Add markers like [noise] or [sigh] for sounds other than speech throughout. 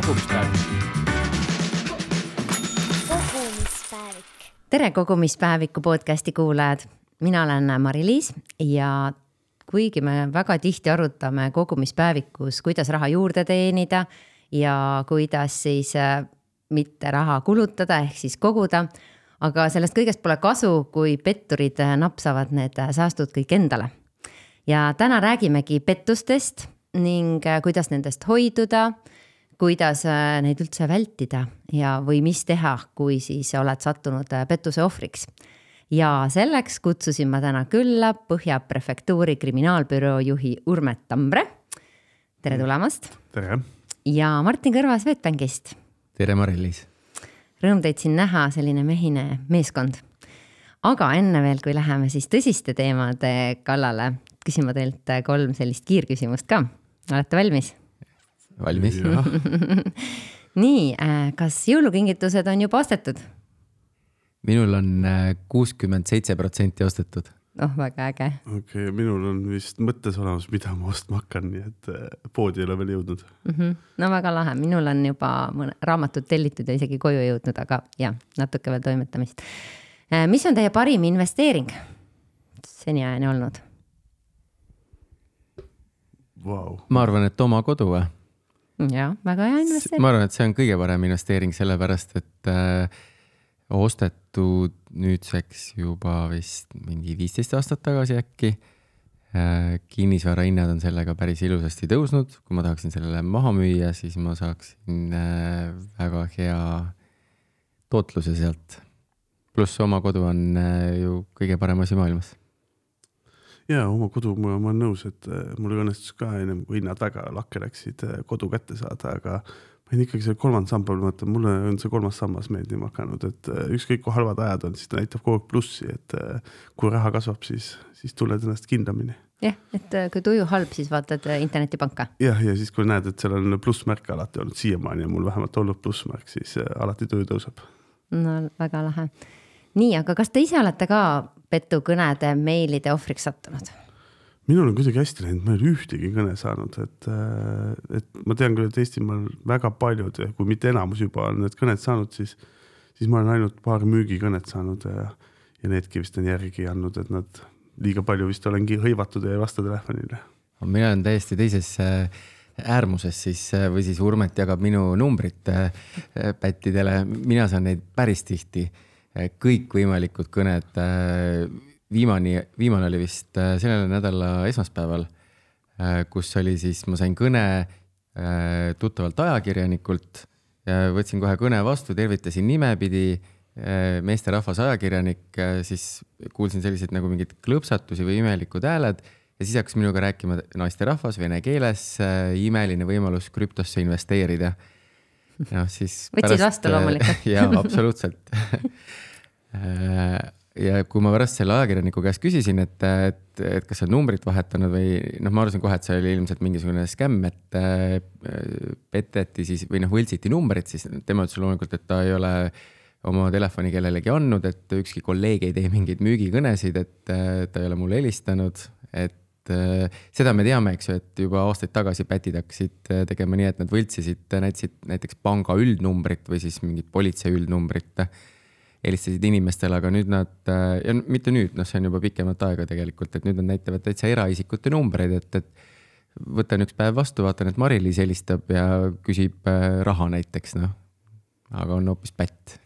kogumispäevik. kogumispäevik. tere, kogumispäeviku podcasti kuulajad, mina olen Mari-Liis ja kuigi me väga tihti arutame kogumispäevikus, kuidas raha juurde teenida ja kuidas siis äh, mitte raha kulutada, ehk siis koguda. aga sellest kõigest pole kasu, kui petturid äh, napsavad need äh, säästud kõik endale. ja täna räägimegi pettustest ning kuidas nendest hoiduda kuidas neid üldse vältida ja, või mis teha, kui siis oled sattunud pettuse ohvriks ja selleks kutsusin ma täna külla Põhja prefektuuri kriminaalbüroo juhi Urmet Tambre. tere tulemast. tere. ja Martin Kõrva Swedbankist. tere, Mari-Liis. Rõõm teid siin näha, selline mehine meeskond. aga enne veel, kui läheme siis tõsiste teemade kallale, küsin ma teilt kolm sellist kiirküsimust ka. olete valmis? Valmis. [laughs] nii, äh, kas jõulukingitused on juba ostetud? minul on äh, kuuskümmend seitse protsenti ostetud. oh, väga äge. okei okay,, minul on vist mõttes olemas, mida ma ostma hakkan, nii et äh, poodi ei ole veel jõudnud mm. -hmm. no väga lahe, minul on juba mõne raamatud tellitud ja isegi koju jõudnud, aga jah, natuke veel toimetamist. Mis on teie parim investeering seniajani olnud wow.? ma arvan, et oma kodu või? Jah, väga hea investeering. ma arvan, et see on kõige parem investeering, sellepärast et äh, ostetud nüüdseks juba vist mingi viisteist aastat tagasi äkki äh,. kinnisvara hinnad on sellega päris ilusasti tõusnud, kui ma tahaksin selle maha müüa, siis ma saaksin äh, väga hea tootluse sealt. pluss oma kodu on äh, ju kõige parem asi maailmas ja oma kodu, ma olen nõus, et äh, mul õnnestus ka ennem kui hinnad väga lakke läksid, äh, kodu kätte saada, aga ma olin ikkagi seal kolmandal sambal, mõtlen, mulle on see kolmas sammas meeldima hakanud, et äh, ükskõik kui halvad ajad on, siis ta näitab kogu aeg plussi, et kui raha kasvab, siis, siis tunned ennast kindlamini. jah, et kui tuju halb, siis vaatad internetipanka. jah, ja siis, kui näed, et seal on plussmärk alati olnud siiamaani on mul vähemalt olnud plussmärk, siis alati tuju tõuseb. no väga lahe. nii, aga kas te ise olete ka petukõnede, meilide ohvriks sattunud? minul on kuidagi hästi läinud, ma ei ole ühtegi kõne saanud, et, äh, et ma tean küll, et Eestimaal väga paljud, kui mitte enamus juba on need kõned saanud, siis, siis ma olen ainult paar müügikõnet saanud ja, ja needki vist on järgi andnud, et nad liiga palju vist olengi hõivatud ja ei vasta telefonile. mina olen täiesti teises äh, äärmuses siis äh, või siis Urmet jagab minu numbrit pättidele, mina saan neid päris tihti kõikvõimalikud kõned viimane, viimane oli vist äh, selle nädala esmaspäeval, kus oli siis, ma sain kõne tuttavalt ajakirjanikult. võtsin kohe kõne vastu, tervitasin nimepidi, meesterahvas ajakirjanik, siis kuulsin selliseid nagu mingeid klõpsatusi või imelikud hääled ja siis hakkas minuga rääkima naisterahvas vene keeles, imeline võimalus krüptosse investeerida. Noh, siis. võtsid vastu loomulikult [laughs] jaa, absoluutselt ja kui ma pärast selle ajakirjaniku käest küsisin, et, et, et kas sa oled numbrit vahetanud või noh, ma arvasin kohe, et see oli ilmselt mingisugune skämm, et äh, peteti siis või noh, võltsiti numbrit, siis tema ütles loomulikult, et ta ei ole oma telefoni kellelegi andnud, et ükski kolleeg ei tee mingeid müügikõnesid, et äh, ta ei ole mulle helistanud, et äh, seda me teame, eks ju, et juba aastaid tagasi pätid hakkasid tegema nii, et nad võltsisid, näitasid näiteks panga üldnumbrit või siis mingit politsei üldnumbrit helistasid inimestele, aga nüüd nad, äh, ja mitte nüüd, noh, see on juba pikemat aega tegelikult, et nüüd nad näitavad täitsa eraisikute numbreid, et, et võtan üks päev vastu, vaatan, et Mari-Liis helistab ja küsib äh, raha näiteks, noh. aga on hoopis pätt.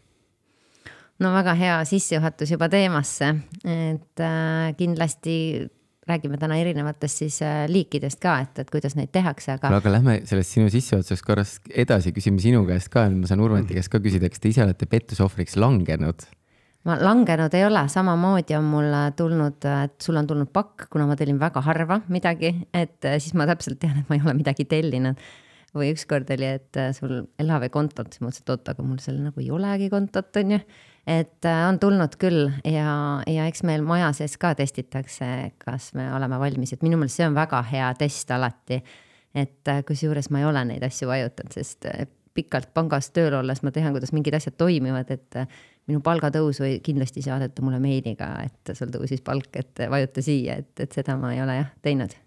no väga hea sissejuhatus juba teemasse, et äh, kindlasti räägime täna erinevatest siis äh, liikidest ka, et, et kuidas neid tehakse, aga. aga lähme sellest sinu sissejuhatusest korras edasi, küsime sinu käest ka, ma saan Urveti käest ka küsida, kas te ise olete pettuse ohvriks langenud? ma langenud ei ole, samamoodi on mulle tulnud, et sul on tulnud pakk, kuna ma tellin väga harva midagi, et äh, siis ma täpselt tean, et ma ei ole midagi tellinud. või ükskord oli, et äh, sul elave kontot, siis ma mõtlesin, et oot, aga mul seal nagu ei olegi kontot, on ju et äh, on tulnud küll ja, ja eks meil maja sees ka testitakse, kas me oleme valmis, et minu meelest see on väga hea test alati. et äh, kusjuures ma ei ole neid asju vajutanud, sest äh, pikalt pangas tööl olles ma tean, kuidas mingid asjad toimivad, et minu palgatõus või kindlasti saadeta mulle meiliga, et sul tõusis palk, et vajuta siia, et, et seda ma ei ole jah teinud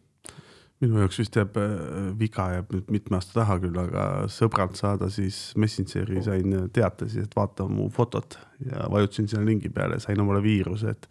minu jaoks vist jääb äh, viga jääb nüüd mitme aasta taha küll, aga sõbralt saada siis Messengeri sain teate siis, et vaata mu fotot ja vajutasin sinna lingi peale, sain omale viiruse, et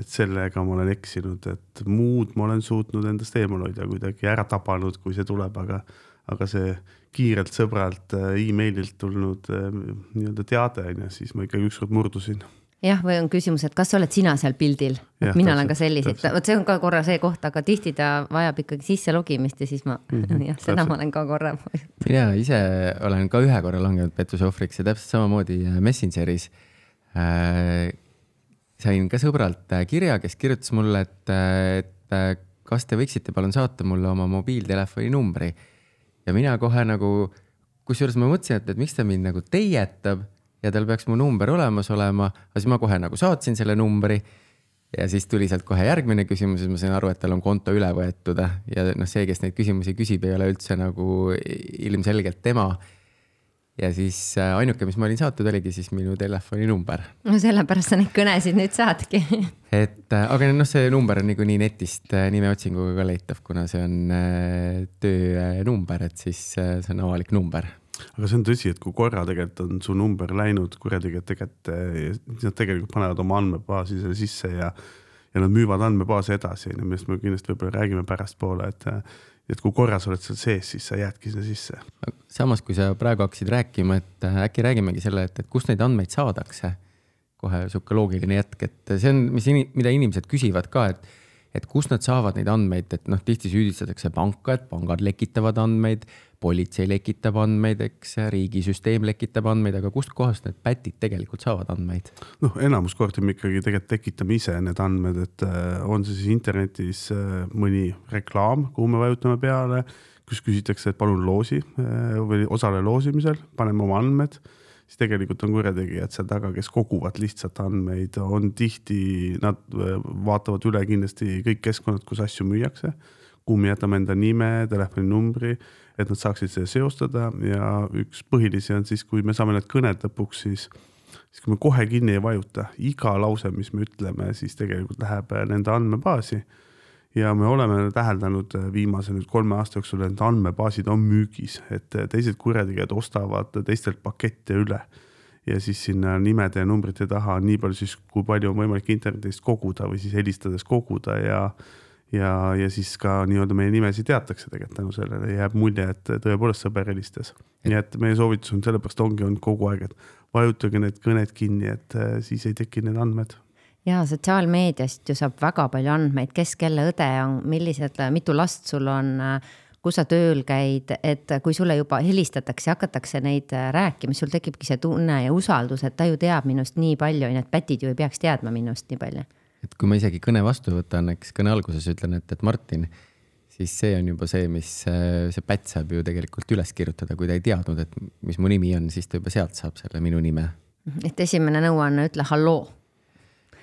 et sellega ma olen eksinud, et muud ma olen suutnud endast eemal hoida, kuidagi ära tabanud, kui see tuleb, aga aga see kiirelt sõbralt äh, emaililt tulnud äh, nii-öelda teade on ju, siis ma ikkagi ükskord murdusin jah, või on küsimus, et kas sa oled sina seal pildil, mina olen ka selliseid, vot see on ka korra see koht, aga tihti ta vajab ikkagi sisse logimist ja siis ma [laughs] mm, -hmm, jah, seda ma olen ka korra. [laughs] mina ise olen ka ühe korra langenud pettuse ohvriks ja täpselt samamoodi äh, Messengeris äh, sain ka sõbralt äh, kirja, kes kirjutas mulle, et, et kas te võiksite palun saata mulle oma mobiiltelefoni numbri. ja mina kohe nagu, kusjuures ma mõtlesin, et, et miks ta mind nagu teietab ja tal peaks mu number olemas olema, aga siis ma kohe nagu saatsin selle numbri. ja siis tuli sealt kohe järgmine küsimus, siis ma sain aru, et tal on konto üle võetud ja noh, see, kes neid küsimusi küsib, ei ole üldse nagu ilmselgelt tema. ja siis äh, ainuke, mis ma olin saatnud, oligi siis minu telefoninumber. no sellepärast sa neid kõnesid nüüd saadki [laughs] et äh, aga noh, see number on niikuinii netist äh, nimeotsinguga ka leitav, kuna see on töönumber, et siis see on avalik number aga see on tõsi, et kui korra tegelikult on su number läinud kurjategijate kätte, nad tegelikult panevad oma andmebaasi selle sisse ja, ja nad müüvad andmebaase edasi, onju, millest me kindlasti võib-olla räägime pärastpoole, et et kui korra sa oled seal sees, siis sa jäädki sinna sisse. samas, kui sa praegu hakkasid rääkima, et äkki räägimegi selle, et, et kust neid andmeid saadakse. kohe sihuke loogiline jätk, et see on, mis, mida inimesed küsivad ka, et et kust nad saavad neid andmeid, et noh, tihti süüdistatakse panka, et pangad lekitavad andmeid, politsei lekitab andmeid, eks, riigisüsteem lekitab andmeid, aga kustkohast need pätid tegelikult saavad andmeid? noh, enamus kordi me ikkagi tegelikult tekitame ise need andmed, et äh, on see siis internetis äh, mõni reklaam, kuhu me vajutame peale, kus küsitakse, et palun loosi äh, või osale loosimisel, paneme oma andmed siis tegelikult on kurjategijad seal taga, kes koguvad lihtsalt andmeid, on tihti, nad äh, vaatavad üle kindlasti kõik keskkonnad, kus asju müüakse, kuhu me jätame enda nime, telefoninumbri, et nad saaksid seda seostada. Ja üks põhilisi on siis, kui me saame need kõned lõpuks, siis siis kui me kohe kinni ei vajuta, iga lause, mis me ütleme, siis tegelikult läheb nende andmebaasi ja me oleme täheldanud äh, viimase nüüd kolme aasta jooksul, et andmebaasid on müügis, et äh, teised kurjategijad ostavad teistelt pakette üle. ja siis sinna nimede ja numbrite taha nii palju siis, kui palju on võimalik internetist koguda või siis helistades koguda ja ja, ja siis ka nii-öelda meie nimesid teatakse tegelikult tänu sellele, jääb mulje, et tõepoolest sõber helistas. nii et meie soovitus on sellepärast ongi olnud kogu aeg, et vajutage need kõned kinni, et äh, siis ei teki need andmed ja sotsiaalmeediast ju saab väga palju andmeid, kes kelle õde on, millised, mitu last sul on, kus sa tööl käid, et kui sulle juba helistatakse, hakatakse neid rääkima, sul tekibki see tunne ja usaldus, et ta ju teab minust nii palju, et pätid ju ei peaks teadma minust nii palju. et kui ma isegi kõne vastu võtan, eks kõne alguses ütlen, et, et Martin, siis see on juba see, mis see pätt saab ju tegelikult üles kirjutada, kui ta ei teadnud, et mis mu nimi on, siis ta juba sealt saab selle minu nime. et esimene nõuanne, ütle halloo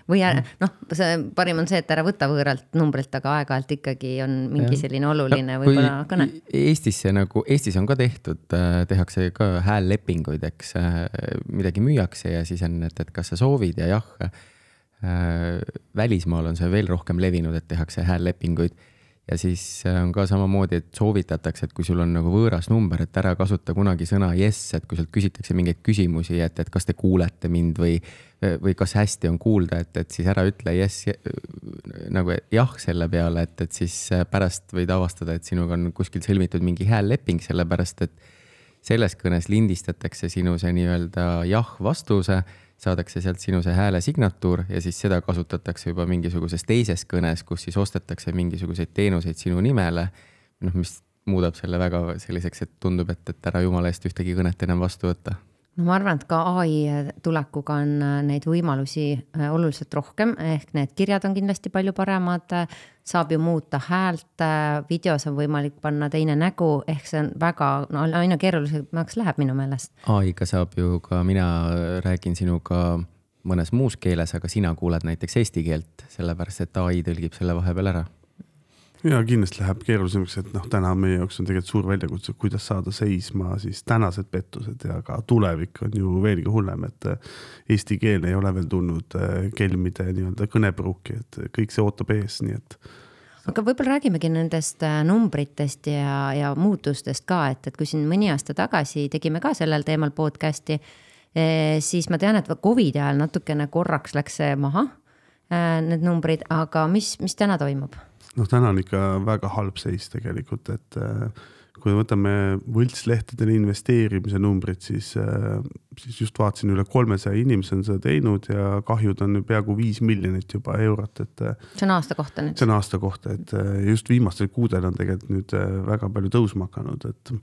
või noh, see parim on see, et ära võta võõralt numbrilt, aga aeg-ajalt ikkagi on mingi selline oluline no, võib-olla kõne. Eestis see nagu, Eestis on ka tehtud, äh, tehakse ka häällepinguid, eks, äh, midagi müüakse ja siis on, et, et kas sa soovid ja jah. Äh, välismaal on see veel rohkem levinud, et tehakse häällepinguid ja siis on ka samamoodi, et soovitatakse, et kui sul on nagu võõras number, et ära kasuta kunagi sõna yes, et kui sealt küsitakse mingeid küsimusi, et, et kas te kuulete mind või või kas hästi on kuulda, et, et siis ära ütle jess nagu jah selle peale, et, et siis pärast võid avastada, et sinuga on kuskil sõlmitud mingi häälleping, sellepärast et selles kõnes lindistatakse sinu see nii-öelda jah vastuse, saadakse sealt sinu see hääle signatuur ja siis seda kasutatakse juba mingisuguses teises kõnes, kus siis ostetakse mingisuguseid teenuseid sinu nimele. noh, mis muudab selle väga selliseks, et tundub, et, et ära jumala eest ühtegi kõnet enam vastu võtta no ma arvan, et ka ai tulekuga on äh, neid võimalusi äh, oluliselt rohkem, ehk need kirjad on kindlasti palju paremad. saab ju muuta häält, äh, videos on võimalik panna teine nägu, ehk see on väga, no aina keerulisemaks läheb minu meelest. ai-ga saab ju ka, mina räägin sinuga mõnes muus keeles, aga sina kuuled näiteks eesti keelt, sellepärast et ai tõlgib selle vahepeal ära ja kindlasti läheb keerulisemaks, et noh, täna meie jaoks on tegelikult suur väljakutse, kuidas saada seisma siis tänased pettused ja ka tulevik on ju veelgi hullem, et äh, eesti keel ei ole veel tulnud äh, kelmide nii-öelda kõnepruuki, et kõik see ootab ees, nii et aga võib-olla räägimegi nendest äh, numbritest ja, ja muutustest ka, et, et kui siin mõni aasta tagasi tegime ka sellel teemal podcast'i, siis ma tean, et Covidi ajal natukene korraks läks see maha, need numbrid, aga mis, mis täna toimub? Noh, täna on ikka väga halb seis tegelikult, et äh, kui võtame võltslehtedele investeerimise numbrid, siis, äh, siis just vaatasin, üle kolmesaja inimese on seda teinud ja kahjud on peaaegu viis miljonit juba eurot, et. Äh, see on aasta kohta nüüd? see on aasta kohta, et just viimastel kuudel on tegelikult nüüd väga palju tõusma hakanud, et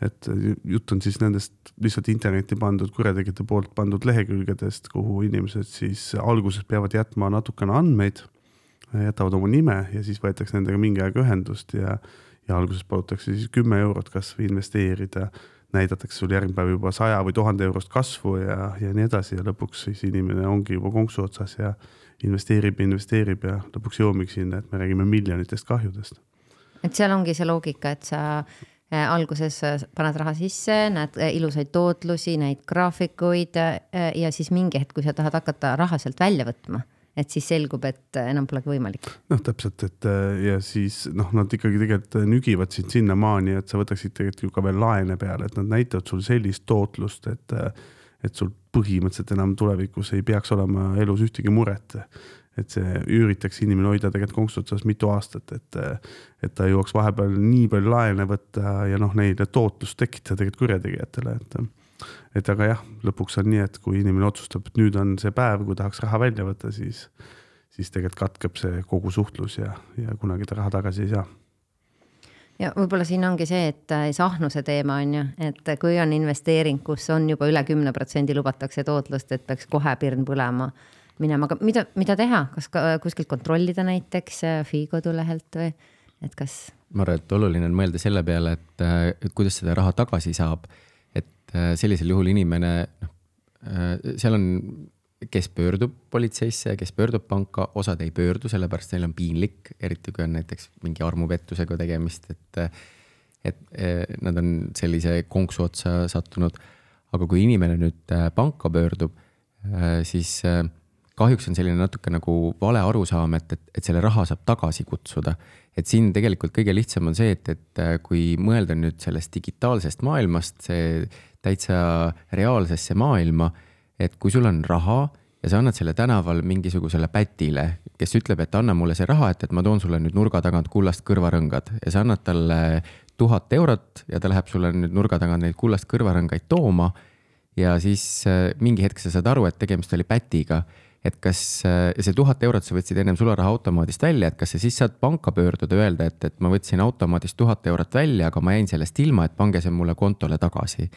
et jutt on siis nendest lihtsalt internetti pandud kurjategijate poolt pandud lehekülgedest, kuhu inimesed siis alguses peavad jätma natukene andmeid jätavad oma nime ja siis võetakse nendega mingi aeg ühendust ja, ja alguses palutakse siis kümme eurot kasvõi investeerida. näidatakse sul järgmine päev juba saja või tuhande eurost kasvu ja, ja nii edasi ja lõpuks siis inimene ongi juba konksu otsas ja investeerib, investeerib ja lõpuks jõuamegi sinna, et me räägime miljonitest kahjudest. et seal ongi see loogika, et sa äh, alguses äh, paned raha sisse, näed äh, ilusaid tootlusi, neid graafikuid ja siis mingi hetk, kui sa tahad hakata raha sealt välja võtma et siis selgub, et enam polegi võimalik. noh, täpselt, et äh, ja siis noh, nad ikkagi tegelikult nügivad sind sinnamaani, et sa võtaksid tegelikult ju ka veel laene peale, et nad näitavad sul sellist tootlust, et, äh, et sul põhimõtteliselt enam tulevikus ei peaks olema elus ühtegi muret. et see üritaks inimene hoida tegelikult konksu otsas mitu aastat, et, et ta jõuaks vahepeal nii palju laene võtta ja noh, neile tootlust tekitada tegelikult kurjategijatele, et et aga jah, lõpuks on nii, et kui inimene otsustab, et nüüd on see päev, kui tahaks raha välja võtta, siis, siis tegelikult katkeb see kogu suhtlus ja, ja kunagi ta raha tagasi ei saa. Ja võib-olla siin ongi see, et äh, see ahnuse teema on ju, et kui on investeering, kus on juba üle kümne protsendi lubatakse tootlust, et peaks kohe pirn põlema minema, aga mida, mida teha, kas ka kuskilt kontrollida näiteks äh, FI kodulehelt või? Et kas? ma arvan, et oluline on mõelda selle peale, et, äh, kuidas seda raha tagasi saab. äh, sellisel juhul inimene, noh, äh, seal on, kes pöördub politseisse, kes pöördub panka, osad ei pöördu, sellepärast neil on piinlik, eriti kui on näiteks mingi armupettusega tegemist, et et nad on sellise konksu otsa sattunud. aga kui inimene nüüd äh, panka pöördub, siis kahjuks on selline natuke nagu vale arusaam, et, et, et selle raha saab tagasi kutsuda. et siin tegelikult kõige lihtsam on see, et, et kui mõelda nüüd sellest digitaalsest maailmast, see täitsa reaalsesse maailma. et kui sul on raha ja sa annad selle tänaval mingisugusele pätile, kes ütleb, et anna mulle see raha, et, et ma toon sulle nüüd nurga tagant kullast kõrvarõngad ja sa annad talle tuhat eurot ja ta läheb sulle nüüd nurga tagant neid kullast kõrvarõngaid tooma. ja siis äh, mingi hetk sa saad aru, et tegemist oli pätiga et kas äh, see tuhat eurot sa võtsid ennem sularahaautomaadist välja, et kas sa siis saad panka pöörduda, öelda, et, et ma võtsin automaadist tuhat eurot välja, aga ma jäin sellest ilma, et pange see mulle kontole tagasi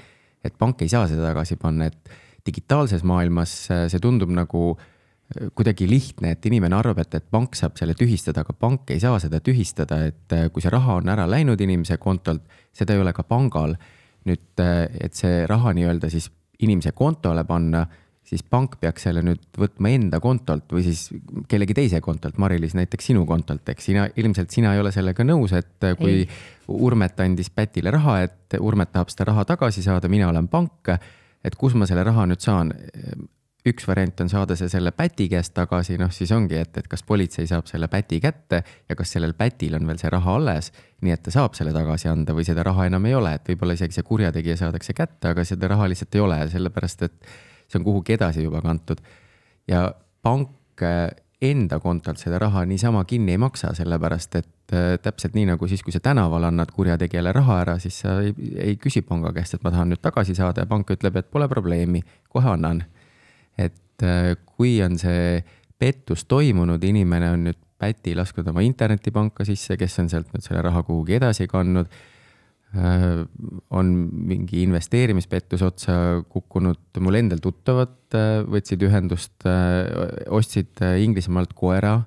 et pank ei saa seda tagasi panna, et digitaalses maailmas äh, see tundub nagu äh, kuidagi lihtne, et inimene arvab, et, et pank saab selle tühistada, aga pank ei saa seda tühistada, et kui see raha on ära läinud inimese kontolt, seda ei ole ka pangal. nüüd, et see raha nii-öelda siis inimese kontole panna siis pank peaks selle nüüd võtma enda kontolt või siis kellegi teise kontolt, Mari-Liis näiteks sinu kontolt, eks. Sina, ilmselt sina ei ole sellega nõus, et kui ei. Urmet andis Pätile raha, et Urmet tahab seda raha tagasi saada, mina olen pank, et kus ma selle raha nüüd saan? Üks variant on saada see selle päti käest tagasi, noh siis ongi, et, et kas politsei saab selle päti kätte ja kas sellel pätil on veel see raha alles, nii et ta saab selle tagasi anda või seda raha enam ei ole, et võib-olla isegi see kurjategija saadakse kätte, aga seda raha lihtsalt ei ole, sellepärast et see on kuhugi edasi juba kantud. ja pank äh, enda kontolt seda raha niisama kinni ei maksa, sellepärast et äh, täpselt nii nagu siis, kui sa tänaval annad kurjategijale raha ära, siis sa ei, ei küsi panga käest, et ma tahan nüüd tagasi saada ja pank ütleb, et pole probleemi, kohe annan. et äh, kui on see pettus toimunud, inimene on nüüd päti lasknud oma internetipanka sisse, kes on sealt nüüd selle raha kuhugi edasi kandnud on mingi investeerimispettus otsa kukkunud, mul endal tuttavad äh, võtsid ühendust, äh, ostsid Inglismaalt koera.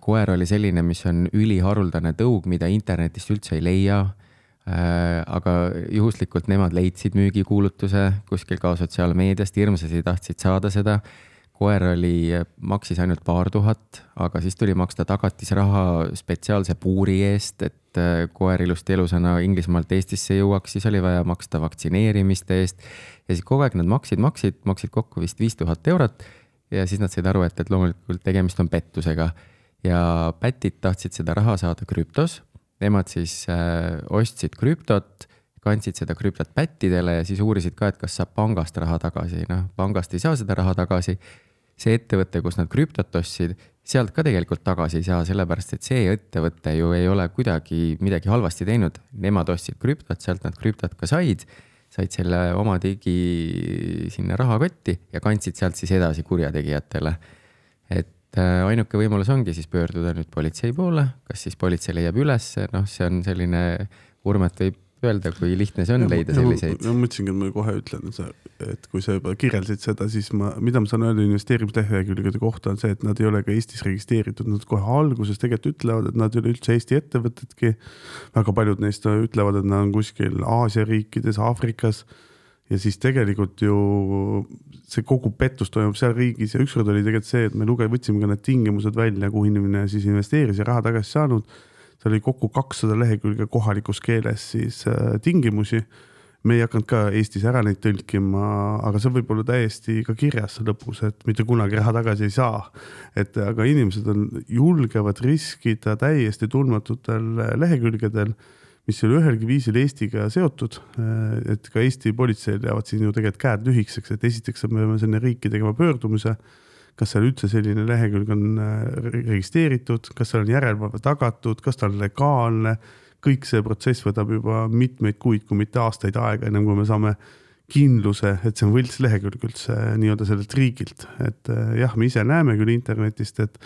koer oli selline, mis on üliharuldane tõug, mida internetist üldse ei leia. aga juhuslikult nemad leidsid müügikuulutuse kuskil ka sotsiaalmeediast, hirmsasti tahtsid saada seda koer oli, maksis ainult paar tuhat, aga siis tuli maksta tagatisraha spetsiaalse puuri eest, et äh, koer ilusti elusana Inglismaalt Eestisse jõuaks, siis oli vaja maksta vaktsineerimiste eest. ja siis kogu aeg nad maksid, maksid, maksid kokku vist viis tuhat eurot. ja siis nad said aru, et, et loomulikult tegemist on pettusega. ja pätid tahtsid seda raha saada krüptos. Nemad siis äh, ostsid krüptot, kandsid seda krüptot pättidele ja siis uurisid ka, et kas saab pangast raha tagasi, noh pangast ei saa seda raha tagasi. see ettevõte, kus nad krüptot ostsid, sealt ka tegelikult tagasi ei saa, sellepärast et see ettevõte ju ei ole kuidagi midagi halvasti teinud. Nemad ostsid krüptot, sealt nad krüptot ka said, said selle oma digi sinna rahakotti ja kandsid sealt siis edasi kurjategijatele. et äh, ainuke võimalus ongi siis pöörduda nüüd politsei poole, kas siis politsei leiab ülesse, noh, see on selline, Urmet võib öelda, kui lihtne see on leida selliseid? ma mõtlesingi, et ma kohe ütlen, et kui sa juba kirjeldasid seda, siis ma, mida ma saan öelda investeerimislehekülgede kohta, on see, et nad ei ole ka Eestis registreeritud, nad kohe alguses tegelikult ütlevad, et nad ei ole üldse Eesti ettevõtedki. väga paljud neist ütlevad, et nad on kuskil Aasia riikides, Aafrikas ja siis tegelikult ju see kogu pettus toimub seal riigis ja ükskord oli tegelikult see, et me luge-, võtsime ka need tingimused välja, kuhu inimene siis investeeris ja raha tagasi saanud seal oli kokku kakssada lehekülge kohalikus keeles siis äh, tingimusi. me ei hakanud ka Eestis ära neid tõlkima, aga see võib olla täiesti ka kirjas lõpus, et mitte kunagi raha tagasi ei saa. et aga inimesed on, julgevad riskida täiesti tundmatutel lehekülgedel mis ei ole ühelgi viisil Eestiga seotud. Äh, et ka Eesti politseil jäävad siin ju tegelikult käed lühikeseks, et esiteks me peame sinna riiki tegema pöördumise kas seal üldse selline lehekülg on äh, registreeritud, kas seal on järelevalve tagatud, kas ta on legaalne. kõik see protsess võtab juba mitmeid kuid, kui mitte aastaid aega, ennem kui me saame kindluse, et see on võltslehekülg üldse nii-öelda sellelt riigilt, et äh, jah, me ise näeme küll internetist, et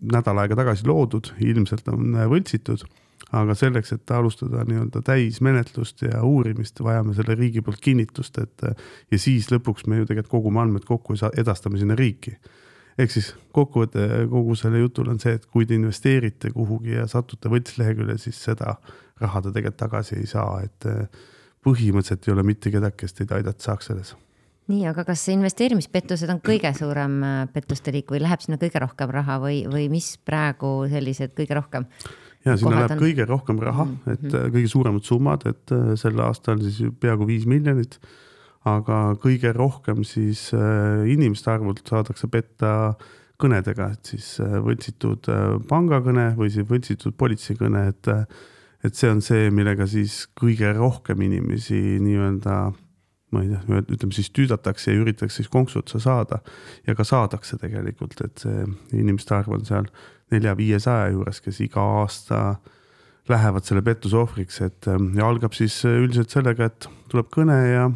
nädal aega tagasi loodud, ilmselt on äh, võltsitud aga selleks, et alustada nii-öelda täismenetlust ja uurimist, vajame selle riigi poolt kinnitust, et ja siis lõpuks me ju tegelikult kogume andmed kokku ja edastame sinna riiki ehk siis kokkuvõte kogu selle jutul on see, et kui te investeerite kuhugi ja satute võltslehekülje, siis seda raha te tegelikult tagasi ei saa, et eh, põhimõtteliselt ei ole mitte kedagi, kes teid aidata saaks selles nii, aga kas investeerimispettused on kõige suurem eh, pettuste liik või läheb sinna kõige rohkem raha või, või mis praegu sellised kõige rohkem? Ja sinna läheb on... kõige rohkem raha, et mm -hmm. kõige suuremad summad, et sel aastal siis peaaegu viis miljonit. Aga kõige rohkem siis äh, inimeste arvult saadakse petta kõnedega, et siis äh, võltsitud äh, pangakõne või siis võltsitud politseikõne, et et see on see, millega siis kõige rohkem inimesi nii-öelda ma ei tea, ütleme siis tüüdatakse ja üritatakse siis konksu otsa saada. Ja ka saadakse tegelikult, et see inimeste arv on seal nelja-viiesaja juures, kes iga aasta lähevad selle pettuse ohvriks, et ja algab siis üldiselt sellega, et tuleb kõne ja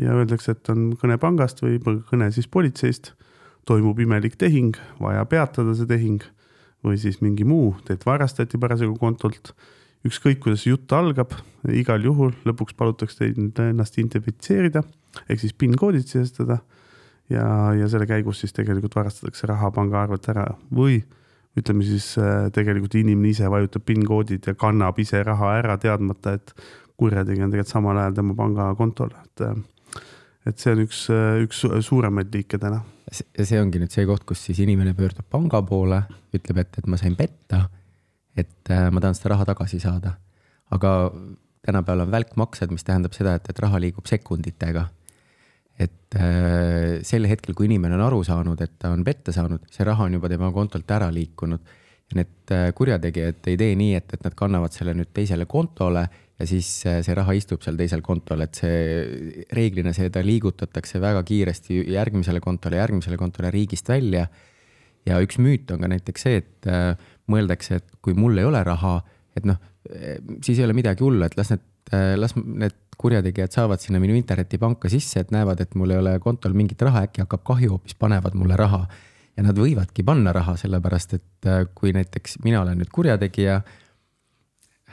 ja öeldakse, et on kõne pangast või kõne siis politseist. toimub imelik tehing, vaja peatada see tehing või siis mingi muu, teilt varastati parasjagu kontolt. ükskõik, kuidas jutt algab, igal juhul lõpuks palutakse teid ennast identifitseerida ehk siis PIN koodid sisestada. ja, ja selle käigus siis tegelikult varastatakse raha pangaarvelt ära või ütleme siis äh, tegelikult inimene ise vajutab PIN koodid ja kannab ise raha ära, teadmata, et kurjategija on tegelikult samal ajal tema pangakontol, et äh, et see on üks, üks suuremaid liike täna. see ongi nüüd see koht, kus siis inimene pöördub panga poole, ütleb, et, et ma sain petta, et äh, ma tahan seda raha tagasi saada. aga tänapäeval on välkmaksed, mis tähendab seda, et, et raha liigub sekunditega. Et äh, sel hetkel, kui inimene on aru saanud, et ta on petta saanud, see raha on juba tema kontolt ära liikunud ja need äh, kurjategijad ei tee nii, et, et nad kannavad selle nüüd teisele kontole ja siis äh, see raha istub seal teisel kontol, et see reeglina seda liigutatakse väga kiiresti järgmisele kontole, järgmisele kontole riigist välja. ja üks müüt on ka näiteks see, et äh, mõeldakse, et kui mul ei ole raha, et noh, siis ei ole midagi hullu, et las need, äh, las need kurjategijad saavad sinna minu internetipanka sisse, et näevad, et mul ei ole kontol mingit raha, äkki hakkab kahju, hoopis panevad mulle raha. ja nad võivadki panna raha, sellepärast et kui näiteks mina olen nüüd kurjategija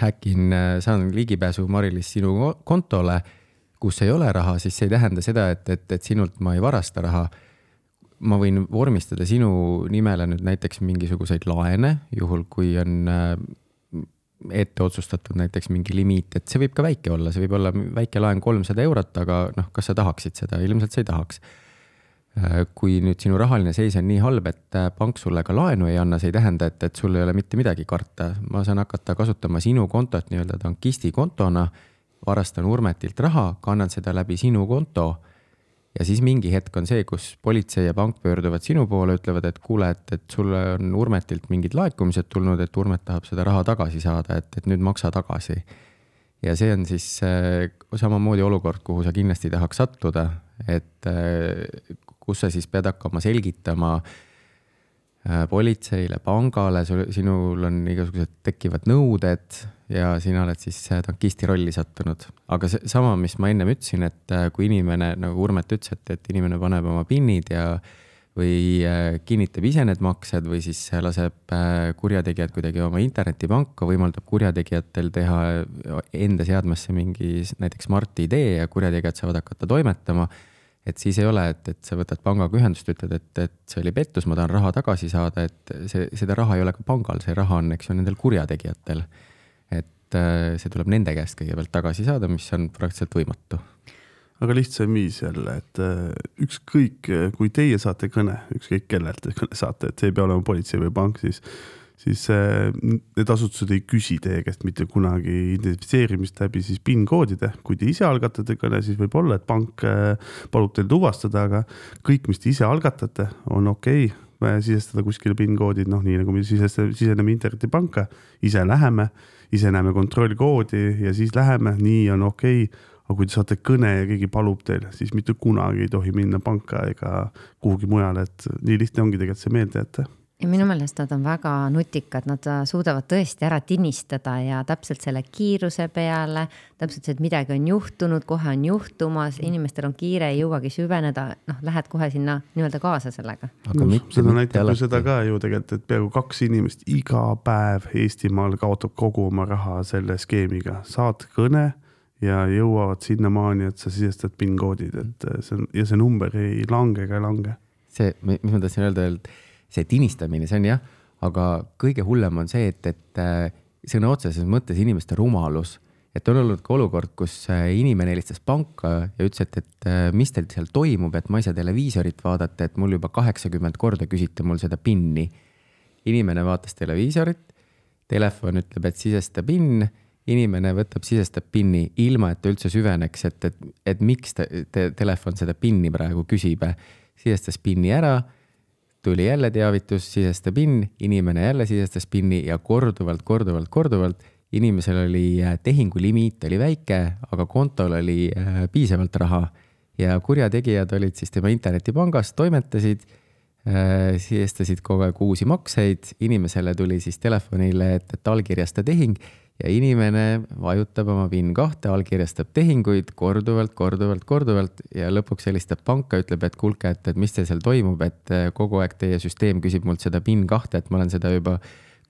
häkin, äh, saan ligipääsu Mari-Liis sinu kontole, kus ei ole raha, siis see ei tähenda seda, et, et, et sinult ma ei varasta raha. ma võin vormistada sinu nimele nüüd näiteks mingisuguseid laene, juhul kui on äh, ette otsustatud näiteks mingi limiit, et see võib ka väike olla, see võib olla väike laen kolmsada eurot, aga noh, kas sa tahaksid seda, ilmselt sa ei tahaks Äh, kui nüüd sinu rahaline seis on nii halb, et äh, pank sulle ka laenu ei anna, see ei tähenda, et, et sul ei ole mitte midagi karta. ma saan hakata kasutama sinu kontot nii-öelda tankisti kontona, varastan Urmetilt raha, kannan seda läbi sinu konto ja siis mingi hetk on see, kus politsei ja pank pöörduvad sinu poole, ütlevad, et kuule, et, et sulle on Urmetilt mingid laekumised tulnud, et Urmet tahab seda raha tagasi saada, et, et nüüd maksa tagasi. ja see on siis äh, samamoodi olukord, kuhu sa kindlasti tahaks sattuda, et äh, kus sa siis pead hakkama selgitama äh, politseile, pangale, sinul on igasugused tekivad nõuded ja sina oled siis äh, tankisti rolli sattunud. aga see sama, mis ma ennem ütlesin, et äh, kui inimene, nagu Urmet ütles, et, et inimene paneb oma PIN-id ja või äh, kinnitab ise need maksed või siis laseb kurjategijad kuidagi oma internetipanka, võimaldab kurjategijatel teha enda seadmesse mingi näiteks Smart-ID ja kurjategijad saavad hakata toimetama. et siis ei ole, et, et sa võtad pangaga ühendust, ütled, et, et see oli pettus, ma tahan raha tagasi saada, et see, seda raha ei ole ka pangal, see raha on, eks ju, nendel kurjategijatel et äh, see tuleb nende käest kõigepealt tagasi saada, mis on praktiliselt võimatu. aga lihtsam viis jälle, et äh, ükskõik, kui teie saate kõne, ükskõik kellelt te kõne saate, et see ei pea olema politsei või pank, siis siis äh, need asutused ei küsi teie käest mitte kunagi identifitseerimist läbi siis PIN koodide, kui te ise algatate kõne, siis võib-olla, et pank palub teil tuvastada, aga kõik, mis te ise algatate, on okei. Okay, sisestada kuskile PIN koodid, noh, nii nagu me sisestame, siseneme internetipanka, ise läheme ise näeme kontrollkoodi ja siis läheme, nii on okei okay. aga kui te saate kõne ja keegi palub teil, siis mitte kunagi ei tohi minna panka ega kuhugi mujale, et nii lihtne ongi tegelikult see meelde jätta ja minu meelest nad on väga nutikad, nad äh, suudavad tõesti ära tinistada ja täpselt selle kiiruse peale, täpselt see, et midagi on juhtunud, kohe on juhtumas, inimestel on kiire, ei jõuagi süveneda, noh, lähed kohe sinna nii-öelda kaasa sellega. No, seda näitab ju seda ka ju tegelikult, et peaaegu kaks inimest iga päev Eestimaal kaotab kogu oma raha selle skeemiga, saad kõne ja jõuavad sinnamaani, et sa sisestad PIN koodid, et see on ja see number ei lange ega ei lange. see, mis ma tahtsin öelda, et see tinistamine, see on jah, aga kõige hullem on see, et, et äh, sõna otseses mõttes inimeste rumalus. et on olnud ka olukord, kus äh, inimene helistas panka ja ütles, et, et äh, mis teil seal toimub, et ma ei saa televiisorit vaadata, et mul juba kaheksakümmend korda küsite mul seda PIN-i. inimene vaatas televiisorit, telefon ütleb, et sisesta PIN inimene võtab, sisestab PIN-i ilma, et ta üldse süveneks, et, et, et miks ta te, telefon seda PIN-i praegu küsib. sisestas PIN-i ära tuli jälle teavitus, sisesta PIN, inimene jälle sisestas PIN-i ja korduvalt, korduvalt, korduvalt. inimesel oli äh, tehingulimiit oli väike, aga kontol oli äh, piisavalt raha ja kurjategijad olid siis tema internetipangas, toimetasid äh,, sisestasid kogu aeg uusi makseid, inimesele tuli siis telefonile, et, et allkirjasta tehing ja inimene vajutab oma PIN kahte, allkirjastab tehinguid korduvalt, korduvalt, korduvalt ja lõpuks helistab panka, ütleb, et kuulge, et, et mis teil seal toimub, et eh, kogu aeg teie süsteem küsib mult seda PIN kahte, et ma olen seda juba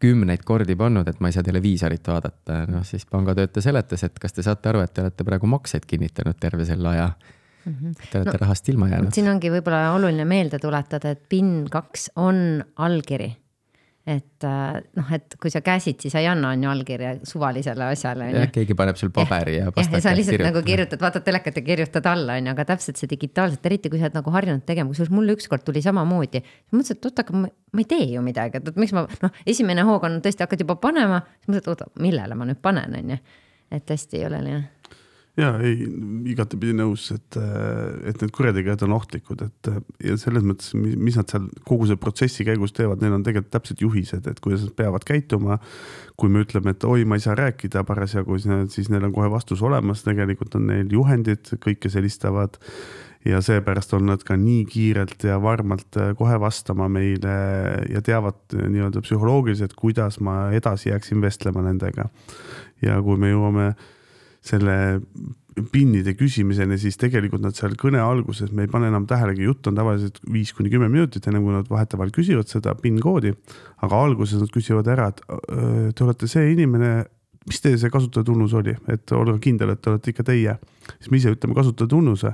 kümneid kordi pannud, et ma ei saa televiisorit vaadata. noh, siis pangatöötaja seletas, et kas te saate aru, et te olete praegu makseid kinnitanud terve selle aja mm. -hmm. Te olete no, rahast ilma jäänud. siin ongi võib-olla oluline meelde tuletada, et PIN kaks on allkiri et äh, noh, et kui sa käsid, siis sa ei anna on ju allkirja suvalisele asjale. jah, keegi paneb sul paberi ja, ja pastaka. ja sa lihtsalt kirjutab. nagu kirjutad, vaatad telekat ja kirjutad alla, on ju, aga täpselt see digitaalselt, eriti kui sa oled nagu harjunud tegema, kusjuures mul ükskord tuli samamoodi. mõtlesin, et oot, aga ma, ma ei tee ju midagi, et, et miks ma noh, esimene hoog on tõesti hakkad juba panema, siis mõtled, oota, millele ma nüüd panen, on ju. et hästi ei ole nii ja ei, igatepidi nõus, et, et need kurjategijad on ohtlikud, et ja selles mõttes, mis nad seal kogu selle protsessi käigus teevad, neil on tegelikult täpsed juhised, et kuidas nad peavad käituma. kui me ütleme, et oi, ma ei saa rääkida parasjagu, siis neil on kohe vastus olemas, tegelikult on neil juhendid, kõik, kes helistavad ja seepärast on nad ka nii kiirelt ja varmalt kohe vastama meile ja teavad nii-öelda psühholoogiliselt, kuidas ma edasi jääksin vestlema nendega. ja kui me jõuame äh, selle PIN-ide küsimiseni, siis tegelikult nad seal kõne alguses, me ei pane enam tähelegi, jutt on tavaliselt viis kuni kümme minutit, enne kui nad vahetevahel küsivad seda PIN koodi. aga alguses nad küsivad ära, et te olete see inimene, mis teie see kasutajatunnus oli, et olge kindel, et te olete ikka teie. siis me ise ütleme kasutajatunnuse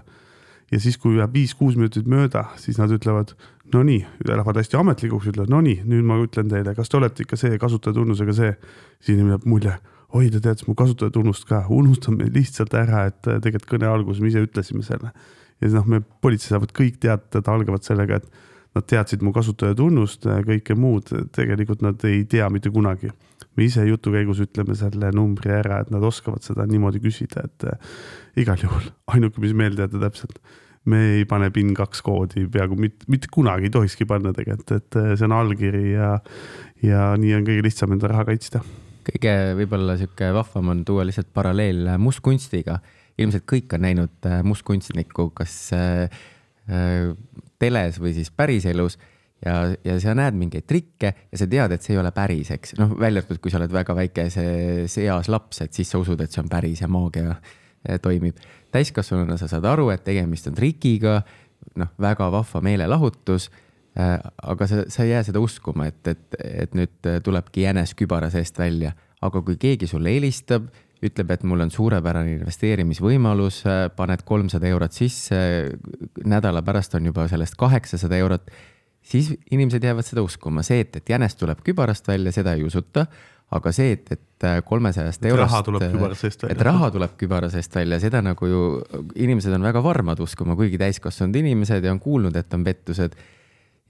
ja siis, kui jääb viis-kuus minutit mööda, siis nad ütlevad, no nii, lähevad hästi ametlikuks, ütlevad, no nii, nüüd ma ütlen teile, kas te olete ikka see kasutajatunnusega see. siis inimene jääb mulje oi, ta teadis mu kasutajatunnust ka, unustame lihtsalt ära, et äh, tegelikult kõne alguses me ise ütlesime selle. ja noh, me politsei saavad kõik teated algavad sellega, et nad teadsid mu kasutajatunnust, äh, kõike muud, tegelikult nad ei tea mitte kunagi. me ise jutu käigus ütleme selle numbri ära, et nad oskavad seda niimoodi küsida, et äh, igal juhul ainuke, mis meelde jätta täpselt me ei pane PIN kaks koodi peaaegu mitte, mitte kunagi ei tohikski panna tegelikult, et see on allkiri ja, ja nii on kõige lihtsam enda raha kaitsta. Kõige võib-olla sihuke vahvam on tuua lihtsalt paralleel mustkunstiga. ilmselt kõik on näinud mustkunstnikku, kas äh, teles või siis päriselus ja, ja sa näed mingeid trikke ja sa tead, et see ei ole päris, eks. noh, välja arvatud, kui sa oled väga väikeses eas laps, et siis sa usud, et see on päris ja maagia toimib. täiskasvanuna sa saad aru, et tegemist on trikiga, noh, väga vahva meelelahutus äh,. Aga sa, sa ei jää seda uskuma, et, et, et nüüd tulebki jänes kübara seest välja, aga kui keegi sulle helistab ütleb, et mul on suurepärane investeerimisvõimalus, paned kolmsada eurot sisse, nädala pärast on juba sellest kaheksasada eurot siis inimesed jäävad seda uskuma, see, et, et jänes tuleb kübarast välja, seda ei usuta. aga see, et, et kolmesajast eurost. et raha tuleb kübara seest välja, seda nagu ju inimesed on väga varmad uskuma, kuigi täiskasvanud inimesed ja on kuulnud, et on pettused.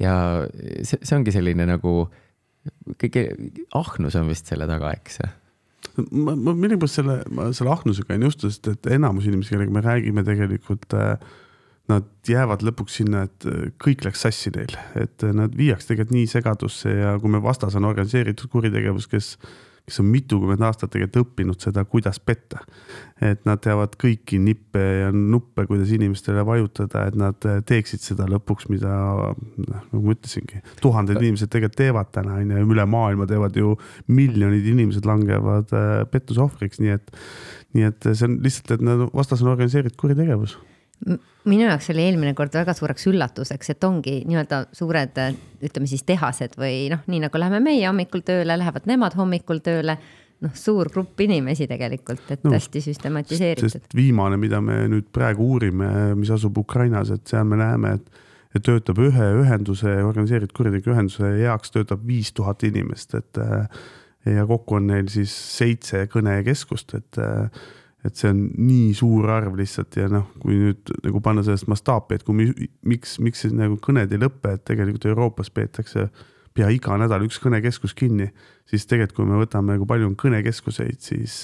Ja see, see ongi selline nagu kõige, ahnus on vist selle taga, eks ma, ma millegipärast selle, selle ahnusega ei nõustu, sest et enamus inimesi, kellega me räägime tegelikult äh, nad jäävad lõpuks sinna, et äh, kõik läks sassi neil, et äh, nad viiakse tegelikult nii segadusse ja kui me vastas on organiseeritud kuritegevus, kes, kes on mitukümmend aastat tegelikult õppinud seda, kuidas petta. et nad teavad kõiki nippe ja nuppe, kuidas inimestele vajutada, et nad äh, teeksid seda lõpuks, mida noh, nagu ma ütlesingi, tuhanded inimesed tegelikult teevad täna on ju, üle maailma teevad ju miljonid inimesed langevad pettuse ohvriks, nii et, nii et see on lihtsalt, et nad vastas on organiseeritud kuritegevus minu jaoks oli eelmine kord väga suureks üllatuseks, et ongi nii-öelda suured, ütleme siis tehased või noh, nii nagu läheme meie hommikul tööle, lähevad nemad hommikul tööle. noh, suur grupp inimesi tegelikult, et no, hästi süstematiseeritud. viimane, mida me nüüd praegu uurime, mis asub Ukrainas, et seal me näeme, et, et töötab ühe ühenduse, organiseeritud kuritegevuse ühenduse heaks töötab viis tuhat inimest, et ja kokku on neil siis seitse kõnekeskust, et et see on nii suur arv lihtsalt ja noh, kui nüüd nagu panna sellest mastaapi, et kui mi, miks, miks siis nagu kõned ei lõpe, et tegelikult Euroopas peetakse pea iga nädal üks kõnekeskus kinni, siis tegelikult, kui me võtame, kui palju on kõnekeskuseid, siis,